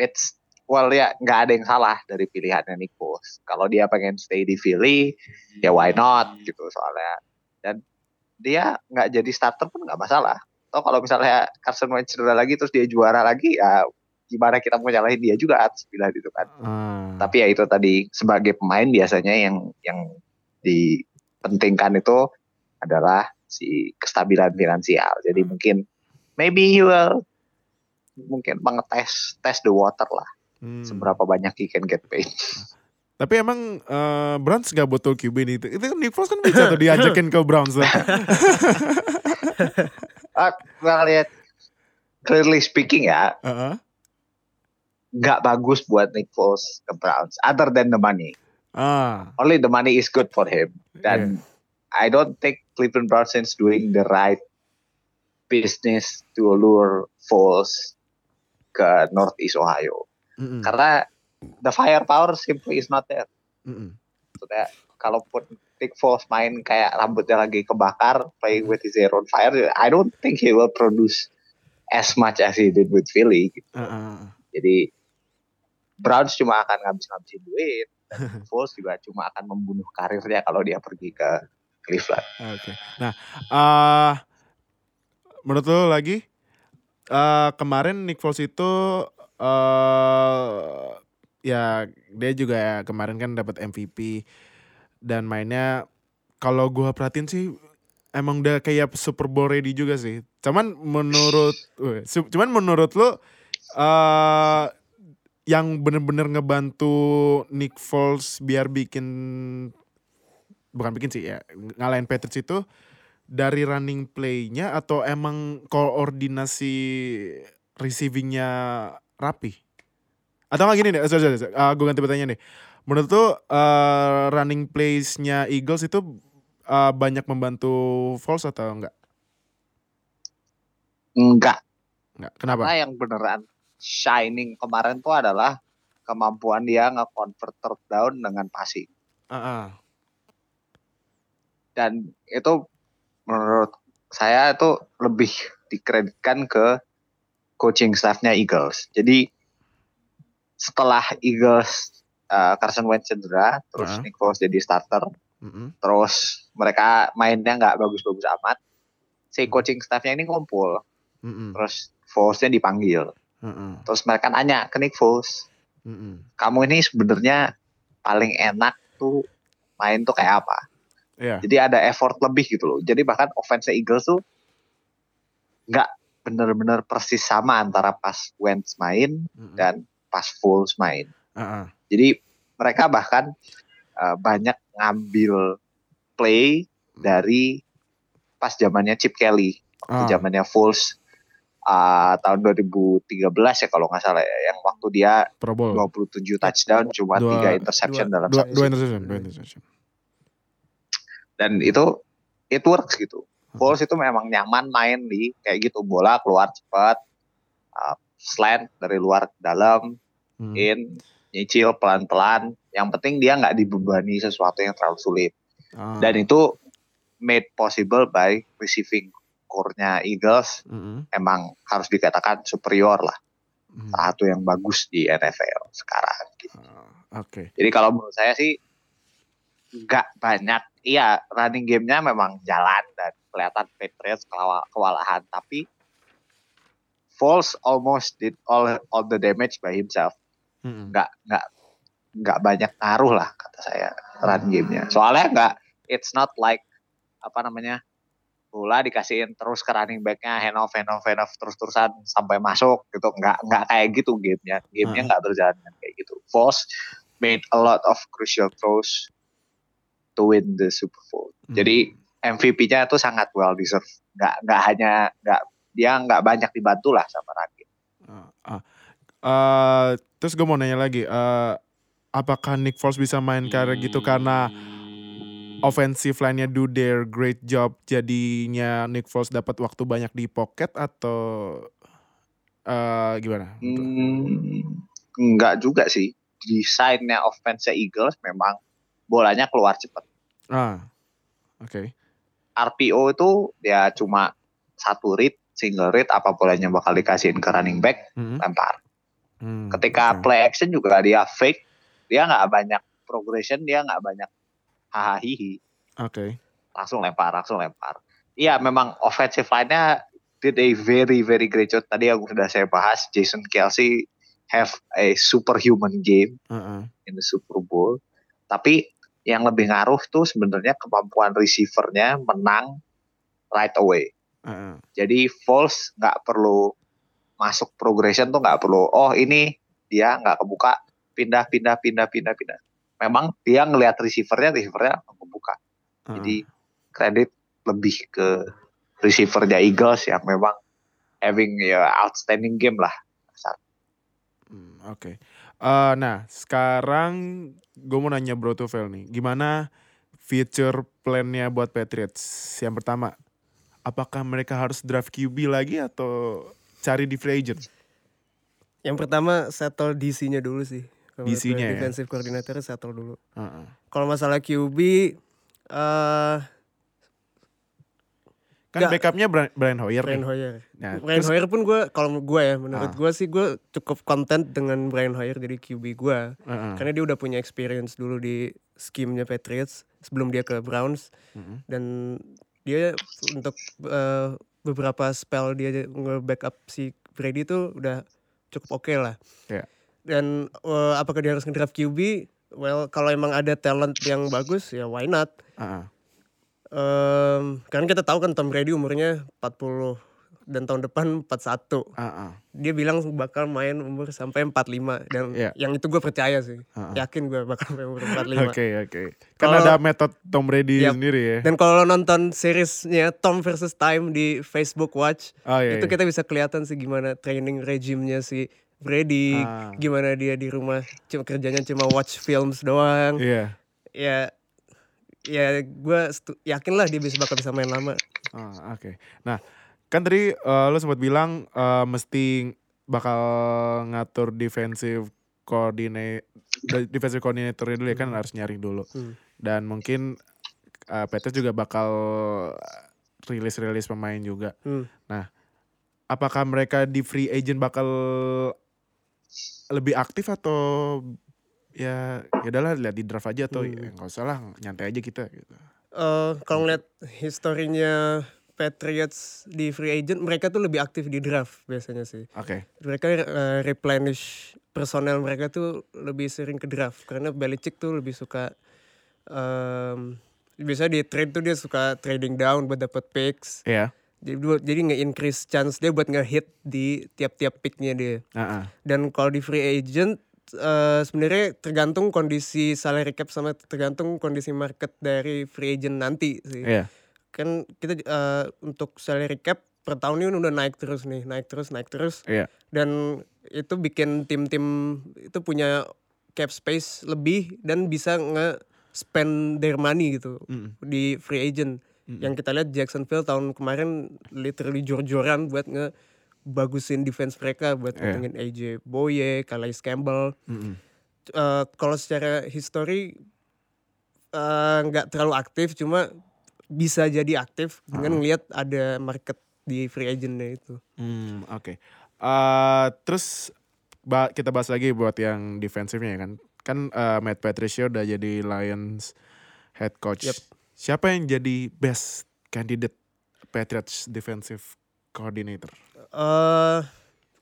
it's well ya nggak ada yang salah dari pilihannya Nick Foles. Kalau dia pengen stay di Philly, ya why not gitu soalnya. Dan dia nggak jadi starter pun nggak masalah. Atau kalau misalnya Carson Wentz cedera lagi terus dia juara lagi, ya gimana kita mau nyalahin dia juga atas pilihan itu kan. Ah, Tapi ya itu tadi sebagai pemain biasanya yang yang dipentingkan itu adalah si kestabilan finansial. Jadi mungkin maybe he will mungkin mengetes tes the water lah hmm. seberapa banyak he can get paid. Tapi emang eh, Browns gak butuh QB nih. Itu, itu kan Nick Foles kan bisa tuh diajakin ke Browns. Ah, well ya clearly speaking ya Heeh. Nggak bagus buat Nick Foles ke Browns other than the money. Ah, Only the money is good for him. Dan I don't think Cleveland Browns is doing the right business to lure Foles ke Northeast Ohio. Mm-mm. Karena the firepower simply is not there. Mm-mm. Maksudnya kalaupun Nick Foles main kayak rambutnya lagi kebakar, playing with his hair on fire, I don't think he will produce as much as he did with Philly. gitu. Ah, ah. Jadi Browns cuma akan ngabis-ngabisin duit, Foles juga cuma akan membunuh karirnya kalau dia pergi ke Cleveland. Oke. Nah, eh menurut lo lagi eh kemarin Nick Foles itu eh ya dia juga ya kemarin kan dapat MVP dan mainnya kalau gua perhatiin sih emang udah kayak Super Bowl ready juga sih. Cuman menurut cuman menurut lo eh yang bener-bener ngebantu Nick Foles biar bikin bukan bikin sih ya ngalahin Patriots itu dari running play-nya atau emang koordinasi receiving-nya rapi? Atau nggak gini deh, sorry, sorry, sorry. gue ganti pertanyaan deh. Menurut tuh running plays-nya Eagles itu eh, banyak membantu Foles atau enggak? Enggak, Enggak. Kenapa? karena yang beneran shining kemarin tuh adalah kemampuan dia nge-convert third down dengan passing. Ah. Dan itu menurut saya itu lebih dikreditkan ke coaching staffnya Eagles. Jadi setelah Eagles uh, Carson Wentz cedera, terus Ah. Nick Foles jadi starter, Mm-mm. terus mereka mainnya nggak bagus-bagus amat. Si coaching staffnya ini ngumpul, Mm-mm. terus Foles-nya dipanggil. Mm-mm. Terus mereka nanya ke Nick Foles, Mm-mm. kamu ini sebenarnya paling enak tuh main tuh kayak apa? Iya. Jadi ada effort lebih gitu loh. Jadi bahkan offense Eagles tuh nggak bener-bener persis sama antara pas Wentz main Mm-mm. dan pas Foles main. Ah. Jadi mereka bahkan uh, banyak ngambil play dari pas zamannya Chip Kelly, waktu Ah. zamannya Foles uh, tahun 2013 ya kalau nggak salah ya, yang waktu dia Pro Bowl. 27 touchdown cuma Dua- tiga interception dua- dalam Dua, satu dua interception, dua interception. dan itu it works gitu. Foles itu memang nyaman main di kayak gitu bola keluar cepat, uh, slant dari luar ke dalam, Hmm. in, nyicil pelan-pelan. Yang penting dia nggak dibebani sesuatu yang terlalu sulit. Ah. Dan itu made possible by receiving core-nya Eagles Mm-mm. emang harus dikatakan superior lah. Hmm. Salah Satu yang bagus di NFL sekarang. gitu. Ah, Oke. Jadi kalau menurut saya sih nggak banyak. Iya running gamenya memang jalan dan kelihatan Patriots kewa- kewalahan. Tapi Foles almost did all all the damage by himself. Mm-mm. Nggak nggak nggak banyak ngaruh lah kata saya run gamenya. Soalnya nggak it's not like apa namanya bola dikasihin terus ke running backnya hand off hand off hand off terus terusan sampai masuk gitu. Nggak nggak kayak gitu gamenya. Gamenya nggak berjalan kayak gitu. Foles made a lot of crucial throws to win the Super Bowl. Hmm. jadi MVP-nya itu sangat well deserved. Nggak nggak hanya nggak dia nggak banyak dibantu lah sama Rakit Ah, ah. Eh, terus gue mau nanya lagi, eh, apakah Nick Foles bisa main kayak gitu? Karena offensive line-nya do their great job jadinya Nick Foles dapat waktu banyak di pocket atau eh, gimana? Hmm, nggak juga sih desainnya offense Eagles memang bolanya keluar cepat Ah, oke. RPO itu ya cuma satu read single read apa bolanya bakal dikasihin ke running back Mm-mm. lempar Hmm, ketika oke. play action juga dia fake dia nggak banyak progression dia nggak banyak hahaha Oke. langsung lempar langsung lempar iya memang offensive line-nya did a very very great job tadi yang sudah saya bahas Jason Kelsey have a superhuman game Heeh. in the Super Bowl tapi yang lebih ngaruh tuh sebenarnya kemampuan receivernya menang right away Heeh. jadi Foles nggak perlu masuk progression tuh nggak perlu oh ini dia nggak kebuka pindah pindah pindah pindah pindah memang dia ngelihat receivernya receivernya kebuka Heeh. jadi kredit lebih ke receivernya Eagles yang memang having ya outstanding game lah Hmm, Oke. Eh, nah, sekarang gue mau nanya Bro Tufel nih, gimana future plan-nya buat Patriots? Yang pertama, apakah mereka harus draft QB lagi atau cari di free agent? Yang pertama settle DC-nya dulu sih. DC-nya ya? Defensive coordinator settle dulu. Heeh. Kalau masalah QB eh Kan Nggak. backupnya Brian, Brian Hoyer Brian nih. Hoyer. Nah, Brian terus- Hoyer pun gue kalau gue ya menurut Ah. gue sih gue cukup content dengan Brian Hoyer jadi QB gue Heeh. karena dia udah punya experience dulu di scheme-nya Patriots sebelum dia ke Browns Mm-mm. dan dia untuk eh, beberapa spell dia nge-backup si Brady itu udah cukup oke lah. Iya. Dan eh, apakah dia harus nge-draft QB? Well, kalau emang ada talent yang bagus ya why not? Heeh. Em, karena kita tahu kan Tom Brady umurnya 40 dan tahun depan 41. Heeh. Dia bilang bakal main umur sampai 45 dan Iya. yang itu gue percaya sih. Heeh. Yakin gue bakal sampai umur 45. Oke, oke. Kan Kalau- ada metode Tom Brady Yap. sendiri ya. Dan kalau nonton seriesnya Tom versus Time di Facebook Watch, Oh iya. itu iya. kita bisa kelihatan sih gimana training regimenya si Brady, Ah. gimana dia di rumah cuma kerjanya cuma watch films doang. Iya. Ya ya gue yakin lah dia bisa bakal bisa main lama. Ah, Oke. Nah, kan tadi eh, lu sempat bilang eh, mesti bakal ngatur defensive coordinate defensive coordinator dulu ya kan harus nyari dulu. Hmm. Dan mungkin eh Petrus juga bakal rilis-rilis pemain juga. Hmm. Nah, apakah mereka di free agent bakal lebih aktif atau ya ya udahlah lihat di draft aja atau Hmm. ya nggak usah lah nyantai aja kita gitu. Eh, kalau ngeliat historinya Patriots di free agent, mereka tuh lebih aktif di draft biasanya sih. Oke. Mereka eh, replenish personel mereka tuh lebih sering ke draft karena Belichick tuh lebih suka em biasanya di trade tuh dia suka trading down buat dapat picks. Iya. Jadi buat- jadi nge-increase chance dia buat nge-hit di tiap-tiap picknya dia. Heeh. Dan kalau di free agent eh, sebenarnya tergantung kondisi salary cap sama tergantung kondisi market dari free agent nanti sih Iya. kan kita eh, untuk salary cap per tahun ini udah naik terus nih, naik terus, naik terus. Iya. Dan itu bikin tim-tim itu punya cap space lebih dan bisa nge-spend their money gitu Mm-mm. di free agent. Mm-mm. Yang kita lihat Jacksonville tahun kemarin literally jor-joran buat nge bagusin defense mereka buat Iya. ngomongin AJ Boye, Calais Campbell. Mm-mm. Eh, kalau secara history eh, nggak terlalu aktif, cuma bisa jadi aktif dengan ngelihat ada market di free agentnya itu. Hmm, oke. Eh, terus ba- kita bahas lagi buat yang defensifnya ya kan. Kan eh, Matt Patricia udah jadi Lions head coach. Yep. Siapa yang jadi best candidate Patriots defensive coordinator? eh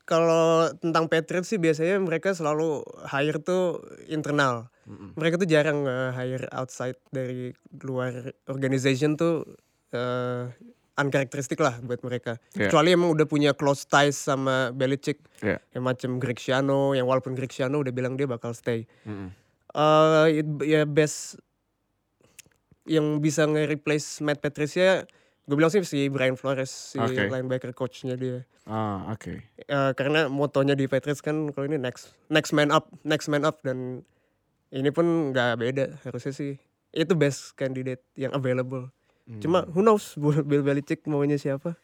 kalau tentang Patriots sih biasanya mereka selalu hire tuh internal. Mm-mm. Mereka tuh jarang hire outside dari luar organization tuh eh unkarakteristik lah buat mereka. Iya. Kecuali emang udah punya close ties sama Belichick. Iya. Yang macam Greg Schiano, yang walaupun Greg Schiano udah bilang dia bakal stay. Mm-mm. eh it- ya best yang bisa nge-replace Matt Patricia gue bilang sih si Brian Flores si Oke. linebacker coachnya dia Ah, oke. Eh, karena motonya di Patriots kan kalau ini next next man up next man up dan ini pun nggak beda harusnya sih itu best candidate yang available Hmm. cuma who knows Bill Belichick maunya siapa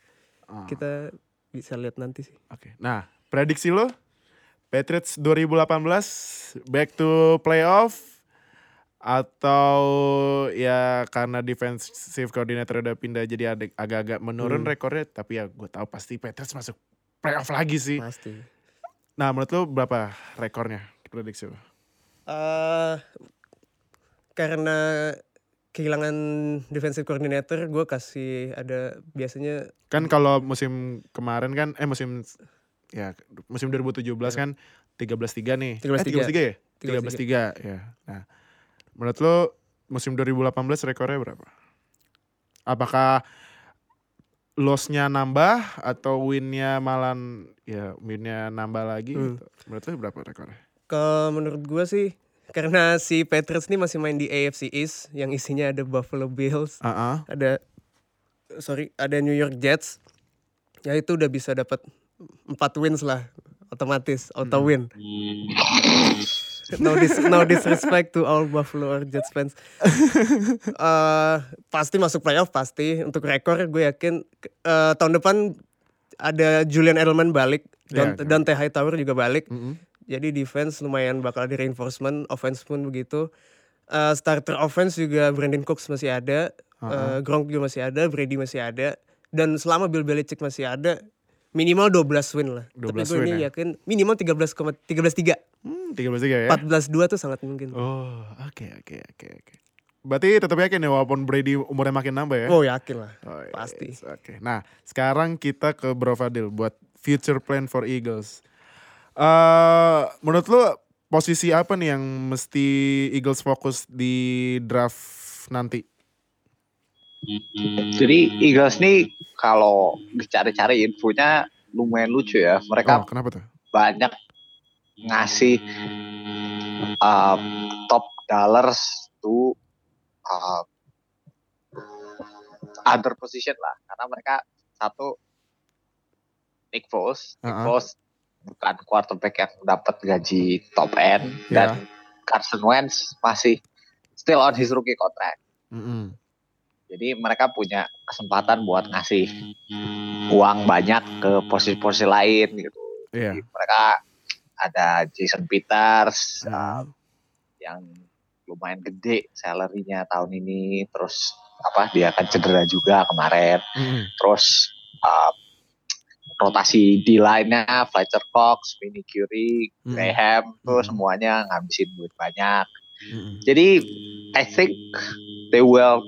Ah, kita bisa lihat nanti sih Oke. Nah, prediksi lo Patriots 2018 back to playoff atau ya karena defensive coordinator udah pindah jadi agak-agak menurun Hmm. rekornya tapi ya gue tahu pasti Patriots masuk playoff lagi sih. pasti Nah, menurut lo berapa rekornya prediksi lo? eh karena kehilangan defensive coordinator gue kasih ada biasanya Kan kalau musim kemarin kan eh musim ya musim 2017 kan 13-3 nih. 13-3. Eh 13-3 ya? 13-3 ya. Nah, menurut lo musim 2018 rekornya berapa? Apakah lossnya nambah atau winnya malah ya winnya nambah lagi Hmm. gitu? Menurut lo berapa rekornya? ke menurut gue sih karena si Patriots ini masih main di AFC East yang isinya ada Buffalo Bills Ah, ah. ada sorry ada New York Jets ya itu udah bisa dapat empat wins lah otomatis auto win no, dis no disrespect to all Buffalo or Jets fans Eh, pasti masuk playoff pasti untuk rekor gue yakin eh, tahun depan ada Julian Edelman balik Ya, dan ya. Dante Hightower juga balik Mm-mm. jadi defense lumayan bakal ada reinforcement, offense pun begitu. Eh, starter offense juga Brandon Cooks masih ada, Uh-uh. eh, Gronk juga masih ada, Brady masih ada. Dan selama Bill Belichick masih ada, minimal 12 win lah. 12 Tapi gue win ini ya? yakin minimal 13 13 3. Hmm, 13-3 ya? 14 2 tuh sangat mungkin. Oh, oke oke oke oke. Berarti tetap yakin ya walaupun Brady umurnya makin nambah ya? Oh yakin lah. Oh, Pasti. yes, Oke. Nah, sekarang kita ke Bro Fadil buat future plan for Eagles. eh menurut lu posisi apa nih yang mesti Eagles fokus di draft nanti? Jadi Eagles nih kalau dicari-cari infonya lumayan lucu ya. Oh, Mereka kenapa tuh? banyak ngasih uh, top dollars to uh, other position lah. Karena mereka satu Nick Foles, Nick Uh-uh. Foles bukan quarterback yang dapat gaji top end Ya. dan Carson Wentz masih still on his rookie contract. Mm-mm. Jadi mereka punya kesempatan buat ngasih uang banyak ke posisi-posisi lain gitu. Iya. Jadi mereka ada Jason Peters yang lumayan gede salary-nya tahun ini. Terus apa dia akan cedera juga kemarin. Mm-mm. Terus uh, rotasi di line-nya Fletcher Cox, Vinny Curie, Mm. Graham tuh Mm. semuanya ngabisin duit banyak. Mm-mm. Jadi I think they will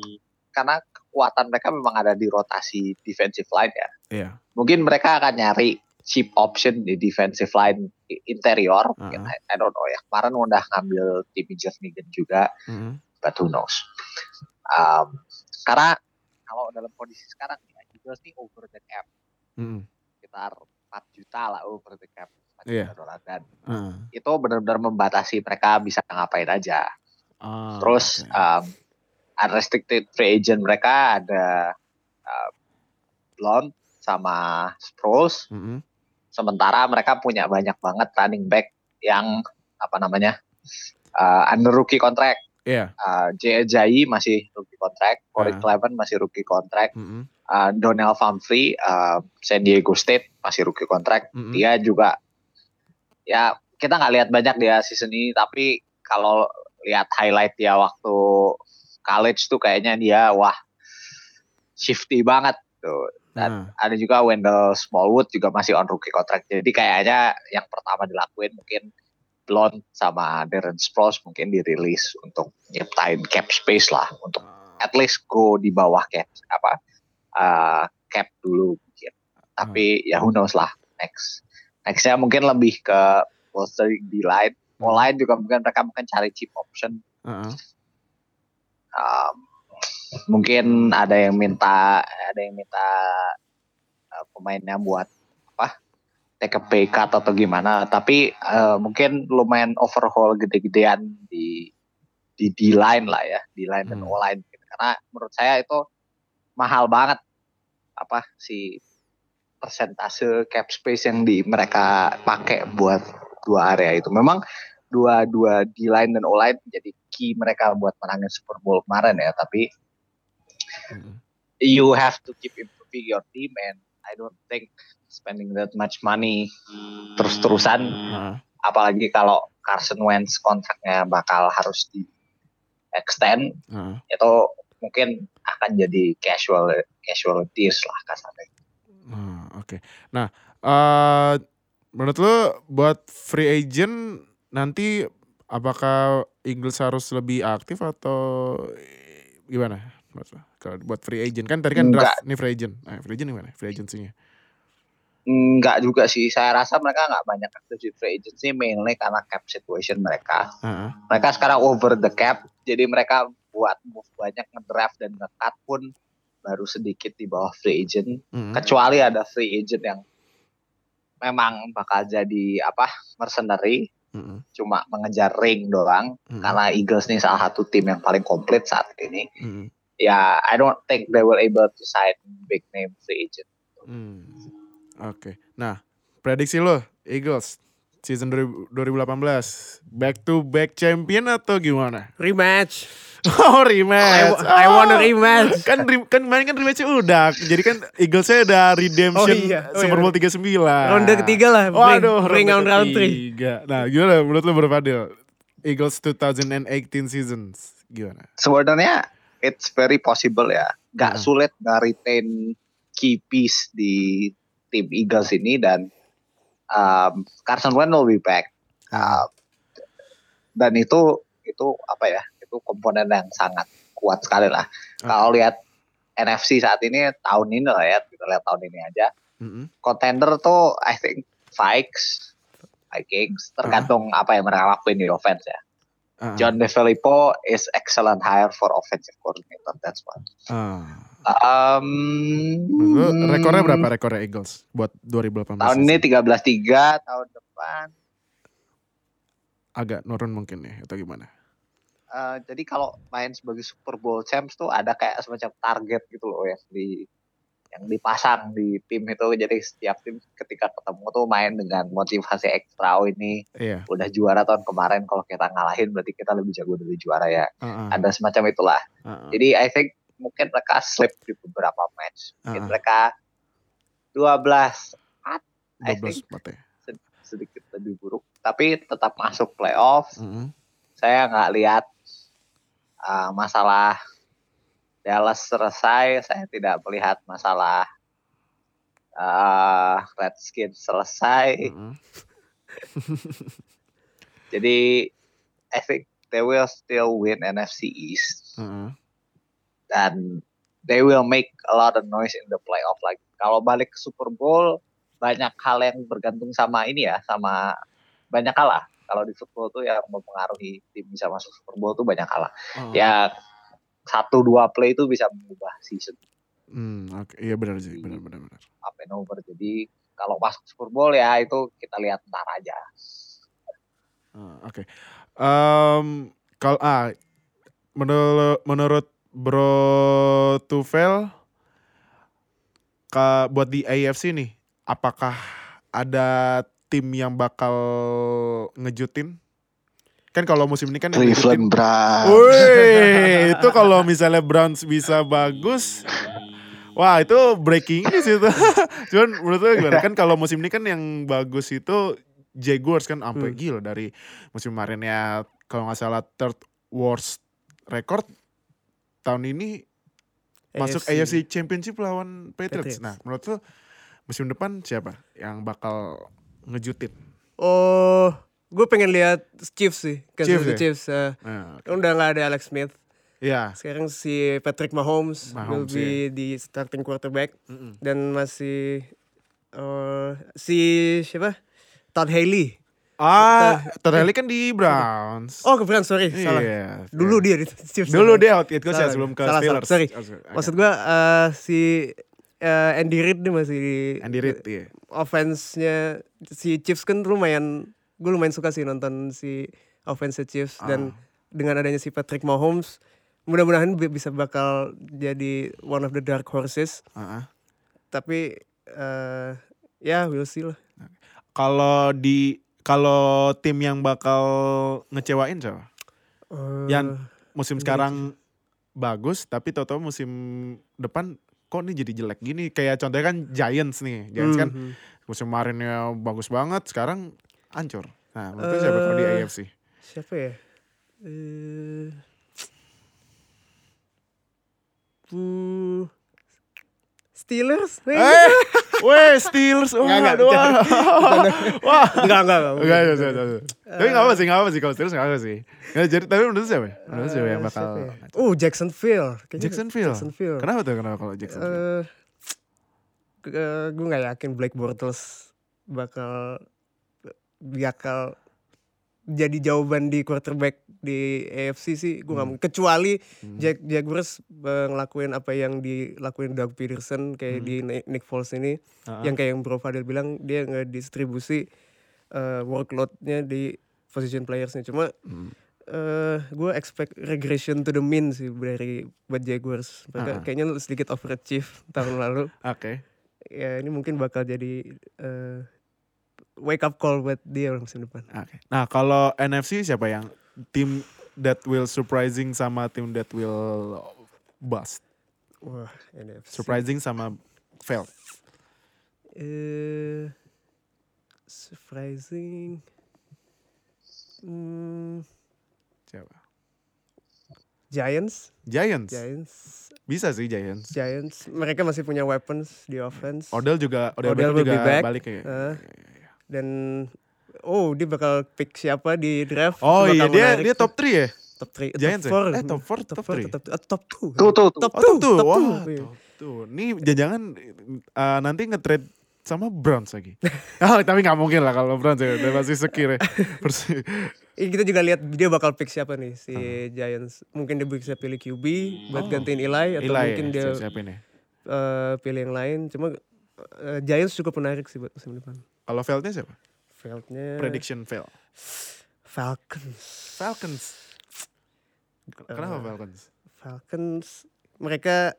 karena kekuatan mereka memang ada di rotasi defensive line ya. Iya. Mungkin mereka akan nyari cheap option di defensive line interior. Mungkin, Uh-huh. I, I don't know ya. Kemarin udah ngambil Timmy Jernigan juga, Mm-mm. but who knows. Um, karena kalau dalam kondisi sekarang ya, Eagles nih over the cap Mm-mm. sekitar 4 juta lah over the cap. 4 juta dolar dan Ah. itu benar-benar membatasi mereka bisa ngapain aja. Ah, Terus oke. um, unrestricted free agent mereka ada uh, Blount sama Sproles. Mm-mm. Sementara mereka punya banyak banget running back yang apa namanya uh, under rookie contract. Iya. Uh, Jay Ajayi masih rookie contract, Corey Ah. Clement masih rookie contract, Mm-mm. uh, Donnell Pumphrey uh, San Diego State masih rookie contract. Mm-mm. Dia juga ya kita nggak lihat banyak dia season ini, tapi kalau lihat highlight dia waktu college tuh kayaknya dia wah shifty banget tuh. Dan Nah, ada juga Wendell Smallwood juga masih on rookie contract. Jadi kayaknya yang pertama dilakuin mungkin Blonde sama Darren Sproles mungkin dirilis untuk nyiptain cap space lah untuk at least go di bawah cap apa uh, cap dulu mungkin. Tapi ya who knows lah next. Nextnya mungkin lebih ke bolstering di line. Mau line juga mungkin mereka mungkin cari cheap option. uh-uh. Um, mungkin ada yang minta ada yang minta uh, pemainnya buat apa take a pay cut atau gimana tapi uh, mungkin lumayan overhaul gede-gedean di di D line lah ya di line dan Hmm. O line gitu. karena menurut saya itu mahal banget apa si persentase cap space yang di mereka pakai buat dua area itu memang dua dua D line dan O line jadi key mereka buat menangin Super Bowl kemarin ya tapi Mm-mm. you have to keep improving your team and I don't think spending that much money terus-terusan Uh-uh. apalagi kalau Carson Wentz kontraknya bakal harus di extend Uh-uh. itu mungkin akan jadi casual casualties lah kasarnya. Ah, Oke. Nah, eh menurut lu buat free agent nanti apakah Eagles harus lebih aktif atau gimana? Menurut lu? Kalau buat free agent kan tadi kan Enggak. draft nih free agent. Nah, free agent gimana? Free agency-nya. Enggak juga sih, saya rasa mereka nggak banyak aktif di free agency mainly karena cap situation mereka. Heeh. Mereka sekarang over the cap, jadi mereka buat move banyak ngedraft dan ngecut pun baru sedikit di bawah free agent. Mm-mm. kecuali ada free agent yang memang bakal jadi apa mercenary Cuma mengejar ring doang Mm-mm. karena Eagles nih salah satu tim yang paling komplit saat ini Mm-mm. ya I don't think they will able to sign big name free agent Hmm. Oke. Nah, prediksi lo Eagles season 2000 2018 back to back champion atau gimana? Rematch. Oh I, rematch. I want a Oh. rematch. kan re- kan main kan rematch udah. Jadi kan Eaglesnya udah redemption Oh iya, oh Super Bowl iya. 39. Ronde ketiga lah. Waduh, bring on ronde round three. ketiga. Nah, gimana menurut lo berpadil? Eagles 2018 seasons gimana? sebenarnya it's very possible ya Hmm. nggak sulit nggak retain key piece di tim Eagles ini dan um, Carson Wentz will be back. Uh, dan itu itu apa ya itu komponen yang sangat kuat sekali lah. Oke. kalau lihat NFC saat ini tahun ini lah ya kita lihat tahun ini aja. Mm-mm. contender tuh I think Vikes Vikings tergantung apa yang mereka lakuin di offense ya. Ah, John DeFilippo is excellent hire for offensive coordinator that's one. Ah. Um, rekornya berapa rekornya Eagles buat 2018? tahun ini season? 13-3 tahun depan agak nurun mungkin ya atau gimana? Eh, jadi kalau main sebagai Super Bowl champs tuh ada kayak semacam target gitu loh yang di yang dipasang di tim itu jadi setiap tim ketika ketemu tuh main dengan motivasi ekstra oh ini Iya. udah juara tahun kemarin kalau kita ngalahin berarti kita lebih jago dari juara ya Ah, ah, ada semacam itulah ah, ah. jadi I think mungkin mereka slip di beberapa match mungkin Ah. mereka 12 I 12 think ya. sedikit lebih buruk tapi tetap masuk playoff Mm-mm. saya nggak lihat uh, masalah Dallas selesai, saya tidak melihat masalah uh, Redskins selesai. Mm-mm. Jadi I think they will still win NFC East Mm-mm. Dan they will make a lot of noise in the playoff lagi. Kalau balik ke Super Bowl banyak hal yang bergantung sama ini ya, sama banyak kalah. Kalau di football tuh yang mempengaruhi tim bisa masuk Super Bowl tuh banyak kalah. Oh. ya satu dua play itu bisa mengubah season Hmm, oke. Iya benar sih, benar benar benar. up and over. Jadi kalau masuk Super Bowl ya itu kita lihat ntar aja. Ah, Oke. Em, kalau ah menurut menurut Bro Tufel ke buat di AFC nih, apakah ada tim yang bakal ngejutin? Kan kalau musim ini kan Cleveland ngejutin Browns. Wih, itu kalau misalnya Browns bisa bagus, wah itu breaking news itu. Cuman menurut lu gimana? Kan kalau musim ini kan yang bagus itu Jaguars kan sampai Hmm. gila dari musim kemarin ya kalau nggak salah third worst record tahun ini masuk AFC Championship lawan Patriots. Patriots. Nah, menurut lu musim depan siapa yang bakal ngejutin? Oh, gue pengen lihat Chiefs sih. Kansas Chiefs City ya? Chiefs. eh. Nah, Kan udah nggak ada Alex Smith. ya. Sekarang si Patrick Mahomes, will Mahomes, be di starting quarterback Mm-mm. dan masih eh, si siapa? Todd Haley. Ah, Todd Haley kan di Browns. Oh, kebetulan sorry, salah. Iya, Dulu iya. dia di Chiefs. Dulu salah. dia out coach ya Salah. sebelum ke Salah, salah. Steelers. Sorry. Oh, sorry. Maksud gua eh, si eh, Andy Reid dia masih di Andy Reid iya. offense-nya si Chiefs kan lumayan gue lumayan suka sih nonton si offense Chiefs dan Ah. dengan adanya si Patrick Mahomes mudah-mudahan bi- bisa bakal jadi one of the dark horses Ah, ah. tapi eh ya we'll see lah Kalau di kalau tim yang bakal ngecewain siapa? Eh, Yang musim sekarang bagus tapi tahu-tahu musim depan kok nih jadi jelek gini? Kayak contohnya kan Giants nih. Giants kan mhm. musim kemarinnya bagus banget sekarang hancur. Nah menurut lu siapa kalau di Eh, AFC siapa ya? Eh hmm, Steelers eh weh Steelers oh, Nggak, nggak, aduh, bercanda. wah enggak enggak enggak Enggak, enggak, enggak, enggak. Tapi enggak apa sih, enggak apa sih kalau Steelers enggak apa sih. Nggak, jadi tapi menurut siapa? Menurut siapa yang Eh, bakal ya? Oh, Jacksonville. Kayaknya Jacksonville. Jacksonville. Kenapa tuh kenapa kalau Jacksonville? Eh, gue nggak yakin Blake Bortles bakal bakal jadi jawaban di quarterback di AFC sih gue nggak Hmm. kecuali Hmm. Jack Jaguars eh, ngelakuin apa yang dilakuin Doug Peterson kayak Hmm. di Ni- Nick Foles ini Ah, yang kayak yang Bro Fadil bilang dia ngedistribusi eh, workloadnya di position playersnya cuma hmm. eh gue expect regression to the mean sih dari buat Jaguars. Mereka Ah. kayaknya sedikit overachieve tahun lalu. Oke. Ya ini mungkin bakal jadi eh, wake up call buat dia musim depan. Oke. Nah, kalau NFC siapa yang tim that will surprising sama tim that will bust? Wah, NFC. Surprising sama fail. Eh, surprising. Hmm, Siapa? Giants, Giants. Giants, Bisa sih Giants. Giants. Mereka masih punya weapons di offense. Odell juga Odell, Odell Beckham juga be back. balik ya. Eh, dan oh dia bakal pick siapa di draft? Oh iya dia menarik dia top 3 ya? top 3 Giants ya? top 4 Eh, top four, top three? top, top, top 2 Tuh tuh tuh. top Oh top 2 tuh. top Wah, 2 top tuh. Nih jangan-jangan eh, nanti nge-trade sama Browns lagi. Ah, tapi nggak mungkin lah kalau Browns ya. Udah pasti sekir ya. Persi- kita juga lihat dia bakal pick siapa nih si Giants mungkin dia bisa pilih QB buat Oh. gantiin Eli atau Eli mungkin ya, dia siapin ya. eh, pilih yang lain cuma eh, Giants cukup menarik sih buat musim depan Kalau Veldnya siapa? Fieldnya Prediction fail. Falcons Falcons. Kenapa Eh, Falcons? Falcons mereka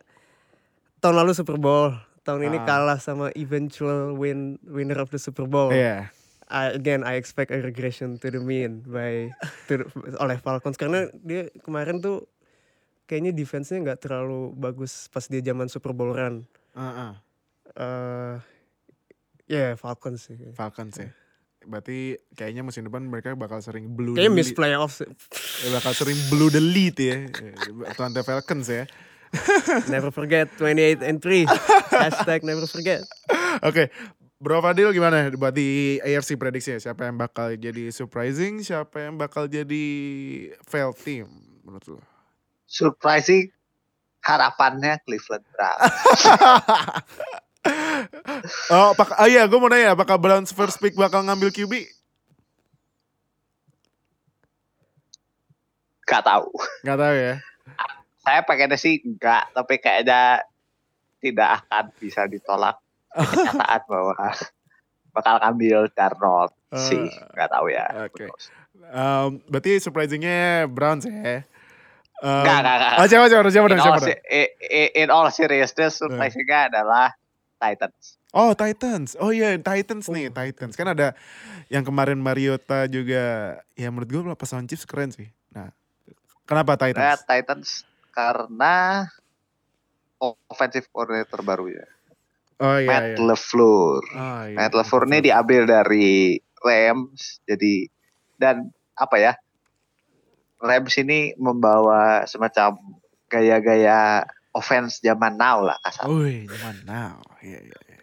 tahun lalu Super Bowl tahun ini Ah. kalah sama eventual win winner of the Super Bowl Iya. I, again I expect a regression to the mean by to the- oleh Falcons karena dia kemarin tuh kayaknya defense-nya nggak terlalu bagus pas dia zaman Super Bowl run. Ah, ah. eh ya Falcons sih. Falcons ya. Berarti kayaknya musim depan mereka bakal sering blue Kayaknya miss lead. playoffs. Ya, bakal sering blue the lead ya. Atlanta Falcons ya. never forget 28 and 3. Hashtag never forget. Oke, Bro Fadil gimana buat di AFC prediksinya? Siapa yang bakal jadi surprising? Siapa yang bakal jadi fail team menurut lo? Surprising harapannya Cleveland Browns. oh, apakah, oh iya, gue mau nanya, apakah Browns first pick bakal ngambil QB? Gak tahu. Gak tahu ya. Saya pengennya sih enggak, tapi kayaknya tidak akan bisa ditolak kenyataan bahwa bakal ngambil Darnold sih. Gak tahu ya. Oke. Um, berarti surprisingnya Browns ya? Um, Enggak, enggak, enggak. Oh, siapa, siapa, siapa, in, siapa, all, siapa? se- i- i- in all seriousness, surprisingnya adalah Titans. Oh Titans, oh iya Titans nih Oh. Titans kan ada yang kemarin Mariota juga ya menurut gue pasangan Chiefs keren sih. Nah kenapa Nah, Titans? Titans karena offensive coordinator baru ya. Oh iya Matt iya. LaFleur. Oh, iya. Matt LaFleur ini diambil dari Rams. Jadi dan apa ya? Rams ini membawa semacam gaya-gaya offense zaman now lah kasar. Wih, zaman now. Iya iya. iya.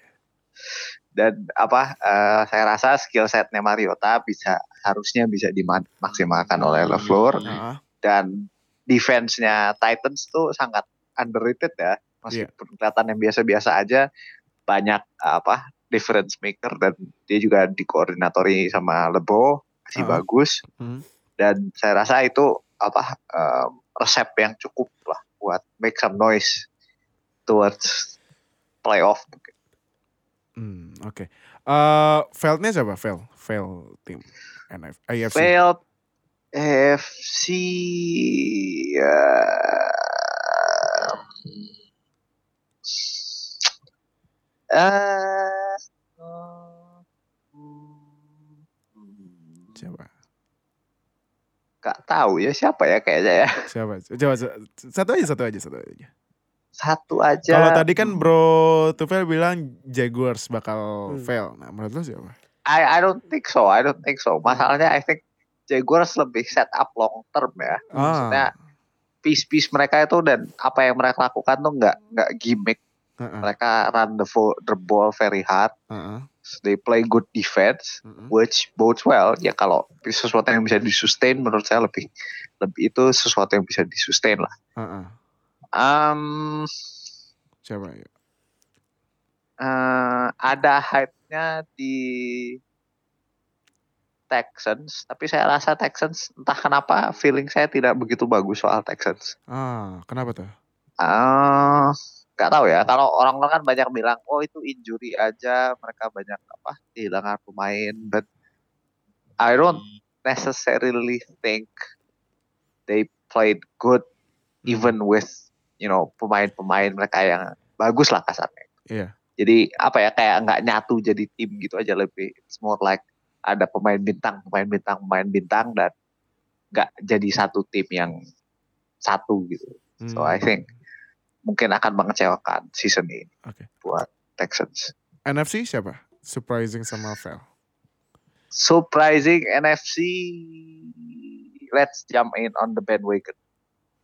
Dan apa? eh, saya rasa skill setnya Mariota bisa harusnya bisa dimaksimalkan oleh LaFleur Ah, dan defense-nya Titans tuh sangat underrated ya. Meskipun kelihatan yang biasa-biasa aja banyak apa difference maker dan dia juga dikoordinatori sama Lebo masih Ah. bagus Hmm. dan saya rasa itu apa em, resep yang cukup lah buat make some noise towards playoff. Hmm, oke. Eh, Veldnya siapa? Vel, Vel tim NF, AFC. Failed FC ya, eh hmm, Siapa? Gak tahu ya siapa ya kayaknya ya. Siapa? Coba satu aja, satu aja, satu aja. Satu aja. Kalau tadi kan Bro Tufel bilang Jaguars bakal Hmm. fail. Nah, menurut lo siapa? I I don't think so. I don't think so. Masalahnya I think Jaguars lebih set up long term ya. Maksudnya Ah, piece-piece mereka itu dan apa yang mereka lakukan tuh nggak nggak gimmick. heeh, Mereka run the, the ball very hard. heeh, They play good defense, heeh. which bodes well. Ya kalau sesuatu yang bisa disustain, menurut saya lebih lebih itu sesuatu yang bisa disustain lah. heeh. Um, Siapa ya? eh, ada hype-nya di Texans, tapi saya rasa Texans entah kenapa feeling saya tidak begitu bagus soal Texans. Ah, kenapa tuh? Ah, nggak tahu ya. Kalau orang-orang kan banyak bilang, oh itu injury aja, mereka banyak apa kehilangan pemain, but I don't necessarily think they played good even with you know pemain-pemain mereka yang bagus lah kasarnya. Iya. Jadi apa ya kayak nggak nyatu jadi tim gitu aja lebih. It's more like ada pemain bintang, pemain bintang, pemain bintang dan nggak jadi satu tim yang satu gitu. So I Hmm, think mungkin akan mengecewakan season ini Oke. buat Texans. NFC siapa? Surprising sama fail. Surprising NFC, let's jump in on the bandwagon.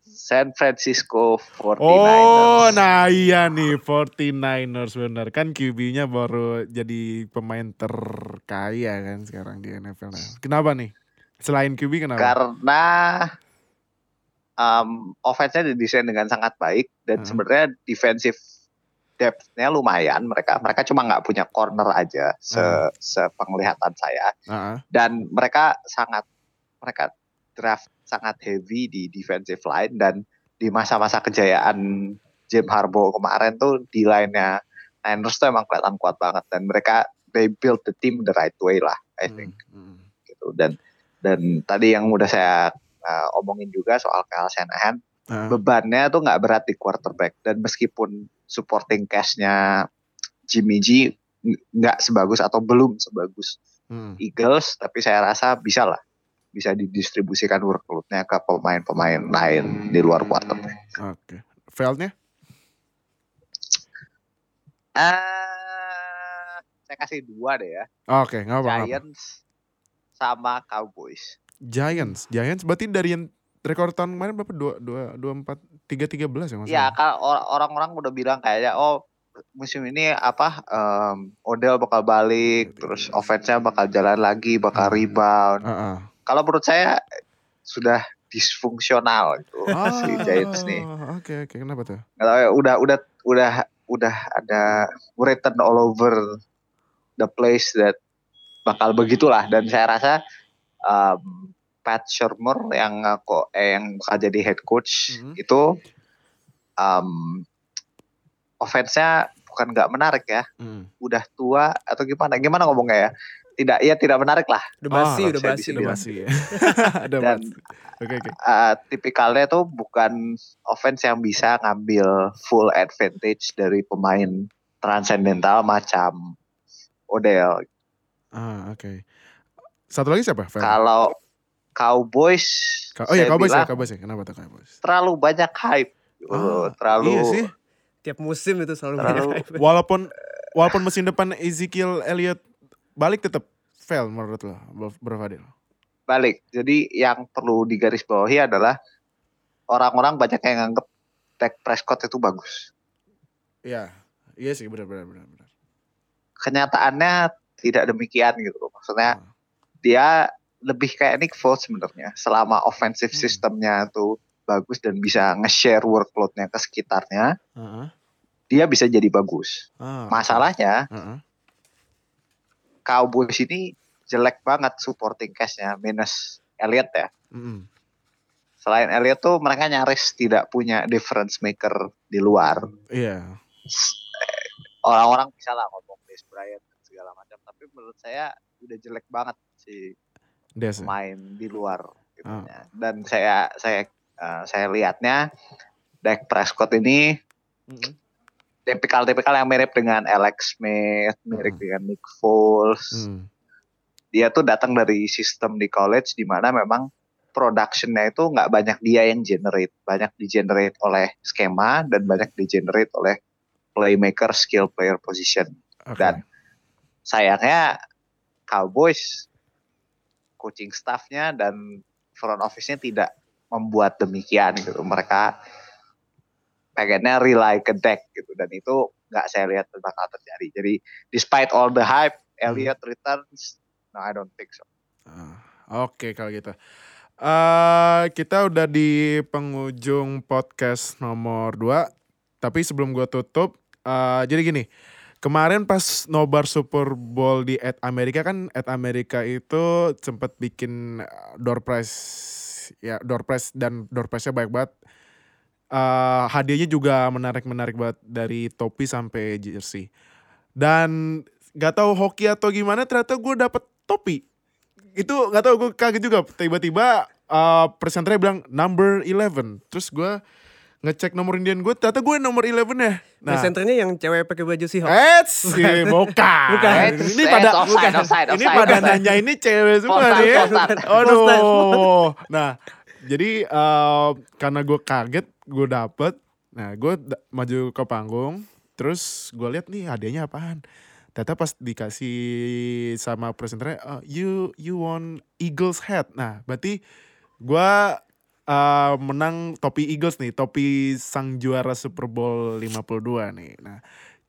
San Francisco 49ers. Oh, nah iya nih 49ers bener kan QB-nya baru jadi pemain terkaya kan sekarang di NFL. Kenapa nih? Selain QB kenapa? Karena um, offense-nya didesain dengan sangat baik dan Hmm. sebenarnya defensive depth-nya lumayan. Mereka mereka cuma nggak punya corner aja se Hmm. sepenglihatan saya. Ah, dan mereka sangat mereka draft sangat heavy di defensive line dan di masa-masa kejayaan Jim Harbaugh kemarin tuh di line-nya Niners tuh emang kelihatan kuat banget dan mereka they build the team the right way lah I hmm, think hmm, gitu dan dan tadi yang udah saya uh, omongin juga soal Kyle Shanahan ah, bebannya tuh nggak berat di quarterback dan meskipun supporting cast-nya Jimmy G nggak sebagus atau belum sebagus hmm. Eagles, tapi saya rasa bisa lah bisa didistribusikan workload-nya ke pemain-pemain lain di luar quarterback. Oke. Failnya? Ah, saya kasih dua deh ya, Oke, nggak apa-apa. Giants sama Cowboys. Giants, Giants berarti dari yang rekor tahun kemarin berapa? Dua, dua, dua empat, tiga, tiga belas ya Ya maksudnya? kan or- orang-orang udah bilang kayaknya oh musim ini apa em, Odell bakal balik, terus offense-nya bakal jalan lagi, bakal Hmm. rebound. Ah, ah. Kalau menurut saya sudah disfungsional itu si Giants nih. Ah, Oke, oke, kenapa tuh? tahu ya udah udah udah udah ada written all over the place that bakal begitulah dan saya rasa um, Pat Shermer yang kok eh, yang bakal jadi head coach Mhm. itu um, offense-nya bukan nggak menarik ya Hmm. udah tua atau gimana gimana ngomongnya ya tidak ya tidak menarik lah Udah basi, Oh, udah basi. Udah masih ya. Dan-. Oke, oke. uh, tipikalnya tuh bukan offense yang bisa ngambil full advantage dari pemain transcendental macam Odell. Ah, oke. Satu lagi siapa? Fel? Kalau Cowboys, oh iya Cowboys ya, bilang Cowboys ya. Kenapa tuh Cowboys? terlalu banyak hype. Ah, terlalu Iya sih. Tiap musim itu selalu Terlalu- banyak hype. Walaupun walaupun mesin depan Ezekiel Elliott balik tetap fail menurut lo, Bro- Fadil. balik. Jadi yang perlu digarisbawahi adalah orang-orang banyak yang nganggep Dak Prescott itu bagus. Iya. Iya sih benar benar benar benar. Kenyataannya tidak demikian gitu loh. Maksudnya Ah. Dia lebih kayak Nick Foles sebenarnya. Selama offensive Hmm. systemnya tuh bagus dan bisa nge-share workloadnya ke sekitarnya, Heeh. dia bisa jadi bagus. Ah, Masalahnya Heeh. Cowboys ini jelek banget supporting cast-nya minus Elliott ya. Mm-mm. Selain Elliott tuh mereka nyaris tidak punya difference maker di luar. Iya. Orang-orang bisa lah ngomong Des Bryant dan segala macam, tapi menurut saya udah jelek banget si Des. pemain di luar. gitu ya. Dan saya saya eh, saya lihatnya Dak Prescott ini Mm-mm. tipikal-tipikal yang mirip dengan Alex Smith, mirip Hmm. dengan Nick Foles. Hmm. Dia tuh datang dari sistem di college di mana memang productionnya itu nggak banyak dia yang generate, banyak di generate oleh skema dan banyak di generate oleh playmaker, skill player position. Oke. Dan sayangnya Cowboys coaching staffnya dan front office-nya tidak membuat demikian gitu. Mereka pengennya rely ke deck gitu dan itu nggak saya lihat bakal terjadi. Jadi despite all the hype, Elliott returns. No, I don't think so. Ah, Oke kalau gitu. eh kita udah di penghujung podcast nomor 2. Tapi sebelum gua tutup, eh jadi gini. Kemarin pas nobar Super Bowl di At Amerika kan At Amerika itu sempat bikin eh, door prize ya door prize dan door prize-nya banyak banget. Eh hadiahnya juga menarik-menarik banget dari topi sampai jersey. Dan gak tahu hoki atau gimana ternyata gue dapet topi itu nggak tahu gue kaget juga tiba-tiba uh, presenternya bilang number 11 terus gue ngecek nomor Indian gue ternyata gue nomor 11 ya nah Presenternya yang cewek pakai baju Seahawks. Eds, bukan. bukan. Bukan. Ini pada offside, bukan. offside, ini offside, pada offside. nanya ini cewek semua nih. ya. postar. Aduh. Nah, jadi uh, karena gue kaget, gue dapet. Nah, gue da- maju ke panggung, terus gue lihat nih hadiahnya apaan. Ternyata pas dikasih sama presenternya, "Uh, you you won Eagles hat. Nah, berarti gue uh, menang topi Eagles nih, topi sang juara Super Bowl 52 nih. Nah,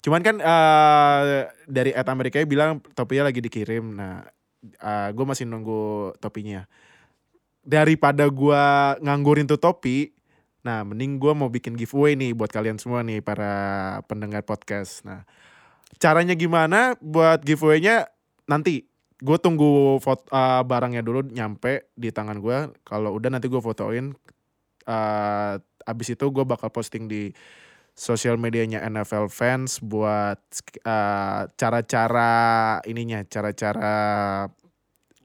cuman kan uh, dari At Amerika bilang topinya lagi dikirim. Nah, uh, gue masih nunggu topinya. Daripada gue nganggurin tuh topi, nah mending gue mau bikin giveaway nih buat kalian semua nih para pendengar podcast. Nah, caranya gimana buat giveaway-nya nanti gue tunggu foto uh, barangnya dulu nyampe di tangan gue kalau udah nanti gue fotoin uh, abis itu gue bakal posting di sosial medianya NFL fans buat uh, cara-cara ininya cara-cara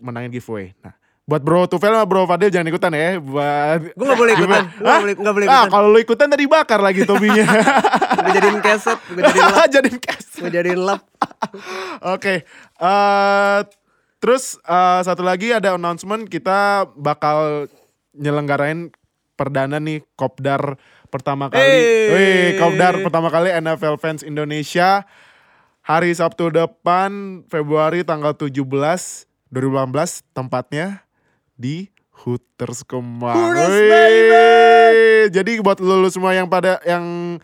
menangin giveaway nah buat bro Tufel sama bro Fadil jangan ikutan ya buat Gue gak boleh ikutan. Gue gak boleh, gak boleh ah ikutan. kalau lu ikutan tadi bakar lagi topinya Gue jadiin keset, gue jadiin lap, cash gue jadiin lap. Oke, eh terus eh, satu lagi ada announcement kita bakal nyelenggarain perdana nih Kopdar pertama kali. Hey. Wih, Kopdar pertama kali NFL Fans Indonesia hari Sabtu depan Februari tanggal 17 2018 tempatnya di Hooters Kemang. Hooters! Jadi buat lulu semua yang pada yang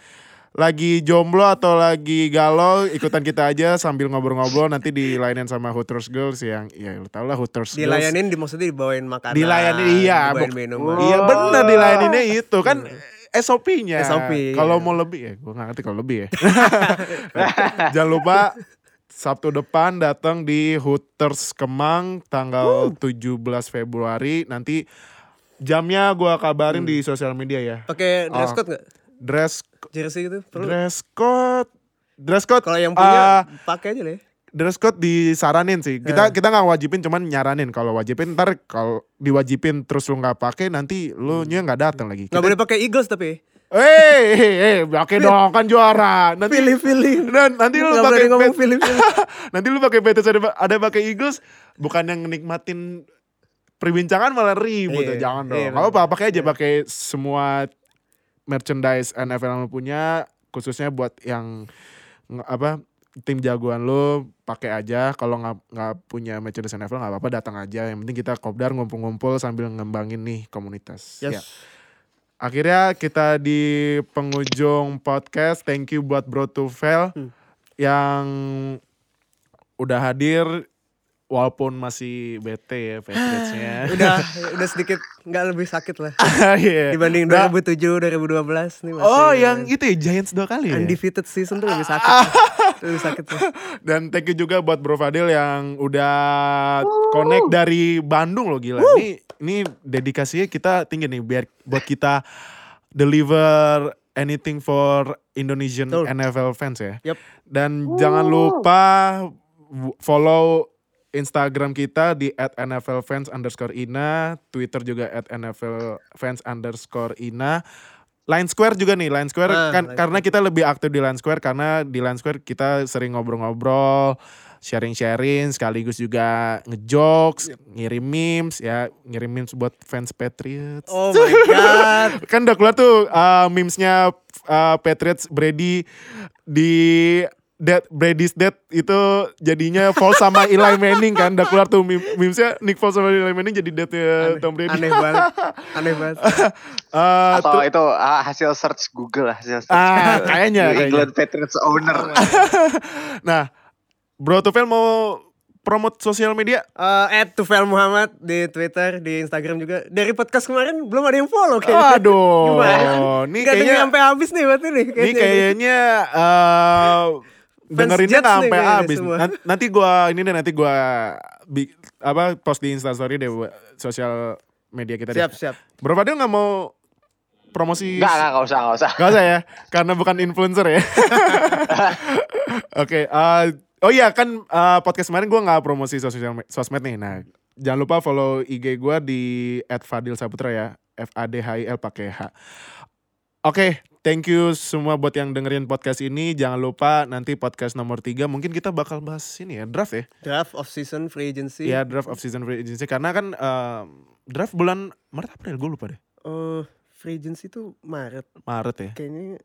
lagi jomblo atau lagi galau ikutan kita aja sambil ngobrol-ngobrol nanti dilayanin sama Hooters Girls yang ya lu tau lah Hooters Girls Dilayanin, di maksudnya dibawain makanan. Dilayanin, iya, Dibawain minuman. Iya bener dilayaninnya itu kan SOP-nya. SOP, Kalau iya. mau lebih ya, gue gak ngerti kalau lebih ya. Jangan lupa Sabtu depan datang di Hooters Kemang tanggal 17 Februari. Nanti jamnya gue kabarin di sosial media ya. Pakai dress Oh. code gak? Dress Jersey gitu? Perlu? dress code dress code Kalau yang punya, pakai aja ya. dress code disaranin sih. Kita kita nggak wajibin, cuman nyaranin. Kalau wajibin ntar kalau diwajibin terus lu nggak pakai nanti lu nya nggak datang lagi. Gak Kita- boleh pakai Eagles tapi. Eh, eh, eh, pakai dong kan juara. Nanti Pilih-pilih. dan nanti lu Nggak pakai ngomong Pat- pilih-pilih. nanti lu pakai Patriots ada ada pakai Eagles bukan yang nikmatin perbincangan malah ribut Iya, ya. Jangan dong. iya, Kalau apa pakai aja pakai semua merchandise NFL yang punya khususnya buat yang apa tim jagoan lu pakai aja kalau nggak nggak punya merchandise NFL nggak apa-apa datang aja yang penting kita kopdar ngumpul-ngumpul sambil ngembangin nih komunitas Yes. Ya. akhirnya kita di penghujung podcast thank you buat Bro Tufel Hmm. yang udah hadir walaupun masih bete ya Patriots-nya udah udah sedikit nggak lebih sakit lah Iya. dibanding Nah, 2007 2012 nih masih oh yang itu ya Giants dua kali ya undefeated season tuh lebih sakit lebih sakit tuh. Dan thank you juga buat Bro Fadil yang udah connect dari Bandung loh gila. Ini ini dedikasinya kita tinggi nih biar buat kita deliver anything for Indonesian Betul. NFL fans ya. Yep. Dan jangan lupa follow Instagram kita di @nflfans underscore ina, Twitter juga @nflfans underscore ina. Line Square juga nih, Line Square Ah, kan Line karena kita lebih aktif di Line Square karena di Line Square kita sering ngobrol-ngobrol, sharing-sharing, sekaligus juga ngejokes, ngirim memes ya, ngirim memes buat fans Patriots. oh my god Kan udah keluar tuh uh, memesnya uh, Patriots Brady di Dead Brady's Dead itu jadinya Foles sama Eli Manning kan udah keluar tuh meme- memesnya Nick Foles sama Eli Manning jadi deadnya Tom Brady. aneh banget aneh banget Uh, Atau tuh- itu ah, hasil search Google lah, hasil search Google. kayaknya, New kayaknya. England Patriots owner. nah, Bro Tufel mau promote sosial media? Eh, at Tufel Muhammad di Twitter, di Instagram juga. Dari podcast kemarin belum ada yang follow kayaknya. Aduh, Gimana? ini Gak kayaknya sampai habis nih berarti nih. ini kayaknya uh, dengerinnya nggak nih sampai habis. Nanti gua ini deh nanti gua bi- apa post di Instastory deh buat sosial media kita deh. Siap, siap. Bro Fadil nggak mau promosi? Enggak, enggak, enggak usah, enggak usah. Gak usah ya, karena bukan influencer ya. Oke, eh, oh iya kan eh, podcast kemarin gue nggak promosi sosial me- sosmed nih. Nah, jangan lupa follow IG gue di @fadilsaputra ya, F A D H I L pakai H. Oke, thank you semua buat yang dengerin podcast ini. Jangan lupa nanti podcast nomor 3 mungkin kita bakal bahas ini ya, draft ya. Draft of season free agency. Ya, draft of season free agency karena kan eh, draft bulan Maret April gue lupa deh. Oh, free agency itu Maret. Maret ya. Kayaknya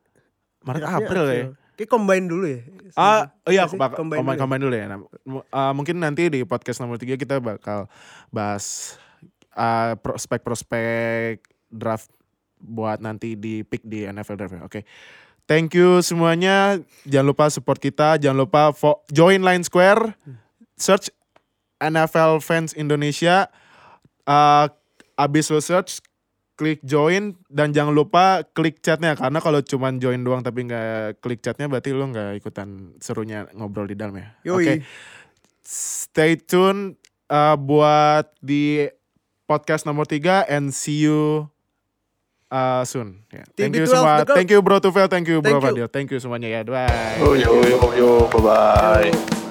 Maret draftnya April ya. Kayak combine dulu ya. Ah, oh iya aku bakal Combine combine, dulu ya? combine dulu ya. Nah, ah, mungkin nanti di podcast nomor 3 kita bakal bahas ah, prospek-prospek draft buat nanti di pick di NFL draft ya. Oke. Thank you semuanya. Jangan lupa support kita, jangan lupa join Line Square. Search NFL Fans Indonesia. Ah, abis lo search klik join dan jangan lupa klik chatnya karena kalau cuman join doang tapi nggak klik chatnya berarti lo nggak ikutan serunya ngobrol di dalam ya. Oke, stay tune uh, buat di podcast nomor 3 and see you uh, soon. Ya, Thank you TB12 semua. Thank you Bro Tufel, thank you Bro Thank you. Fadil, thank you semuanya ya. Bye. Yo, yo, yo, yo, bye-bye.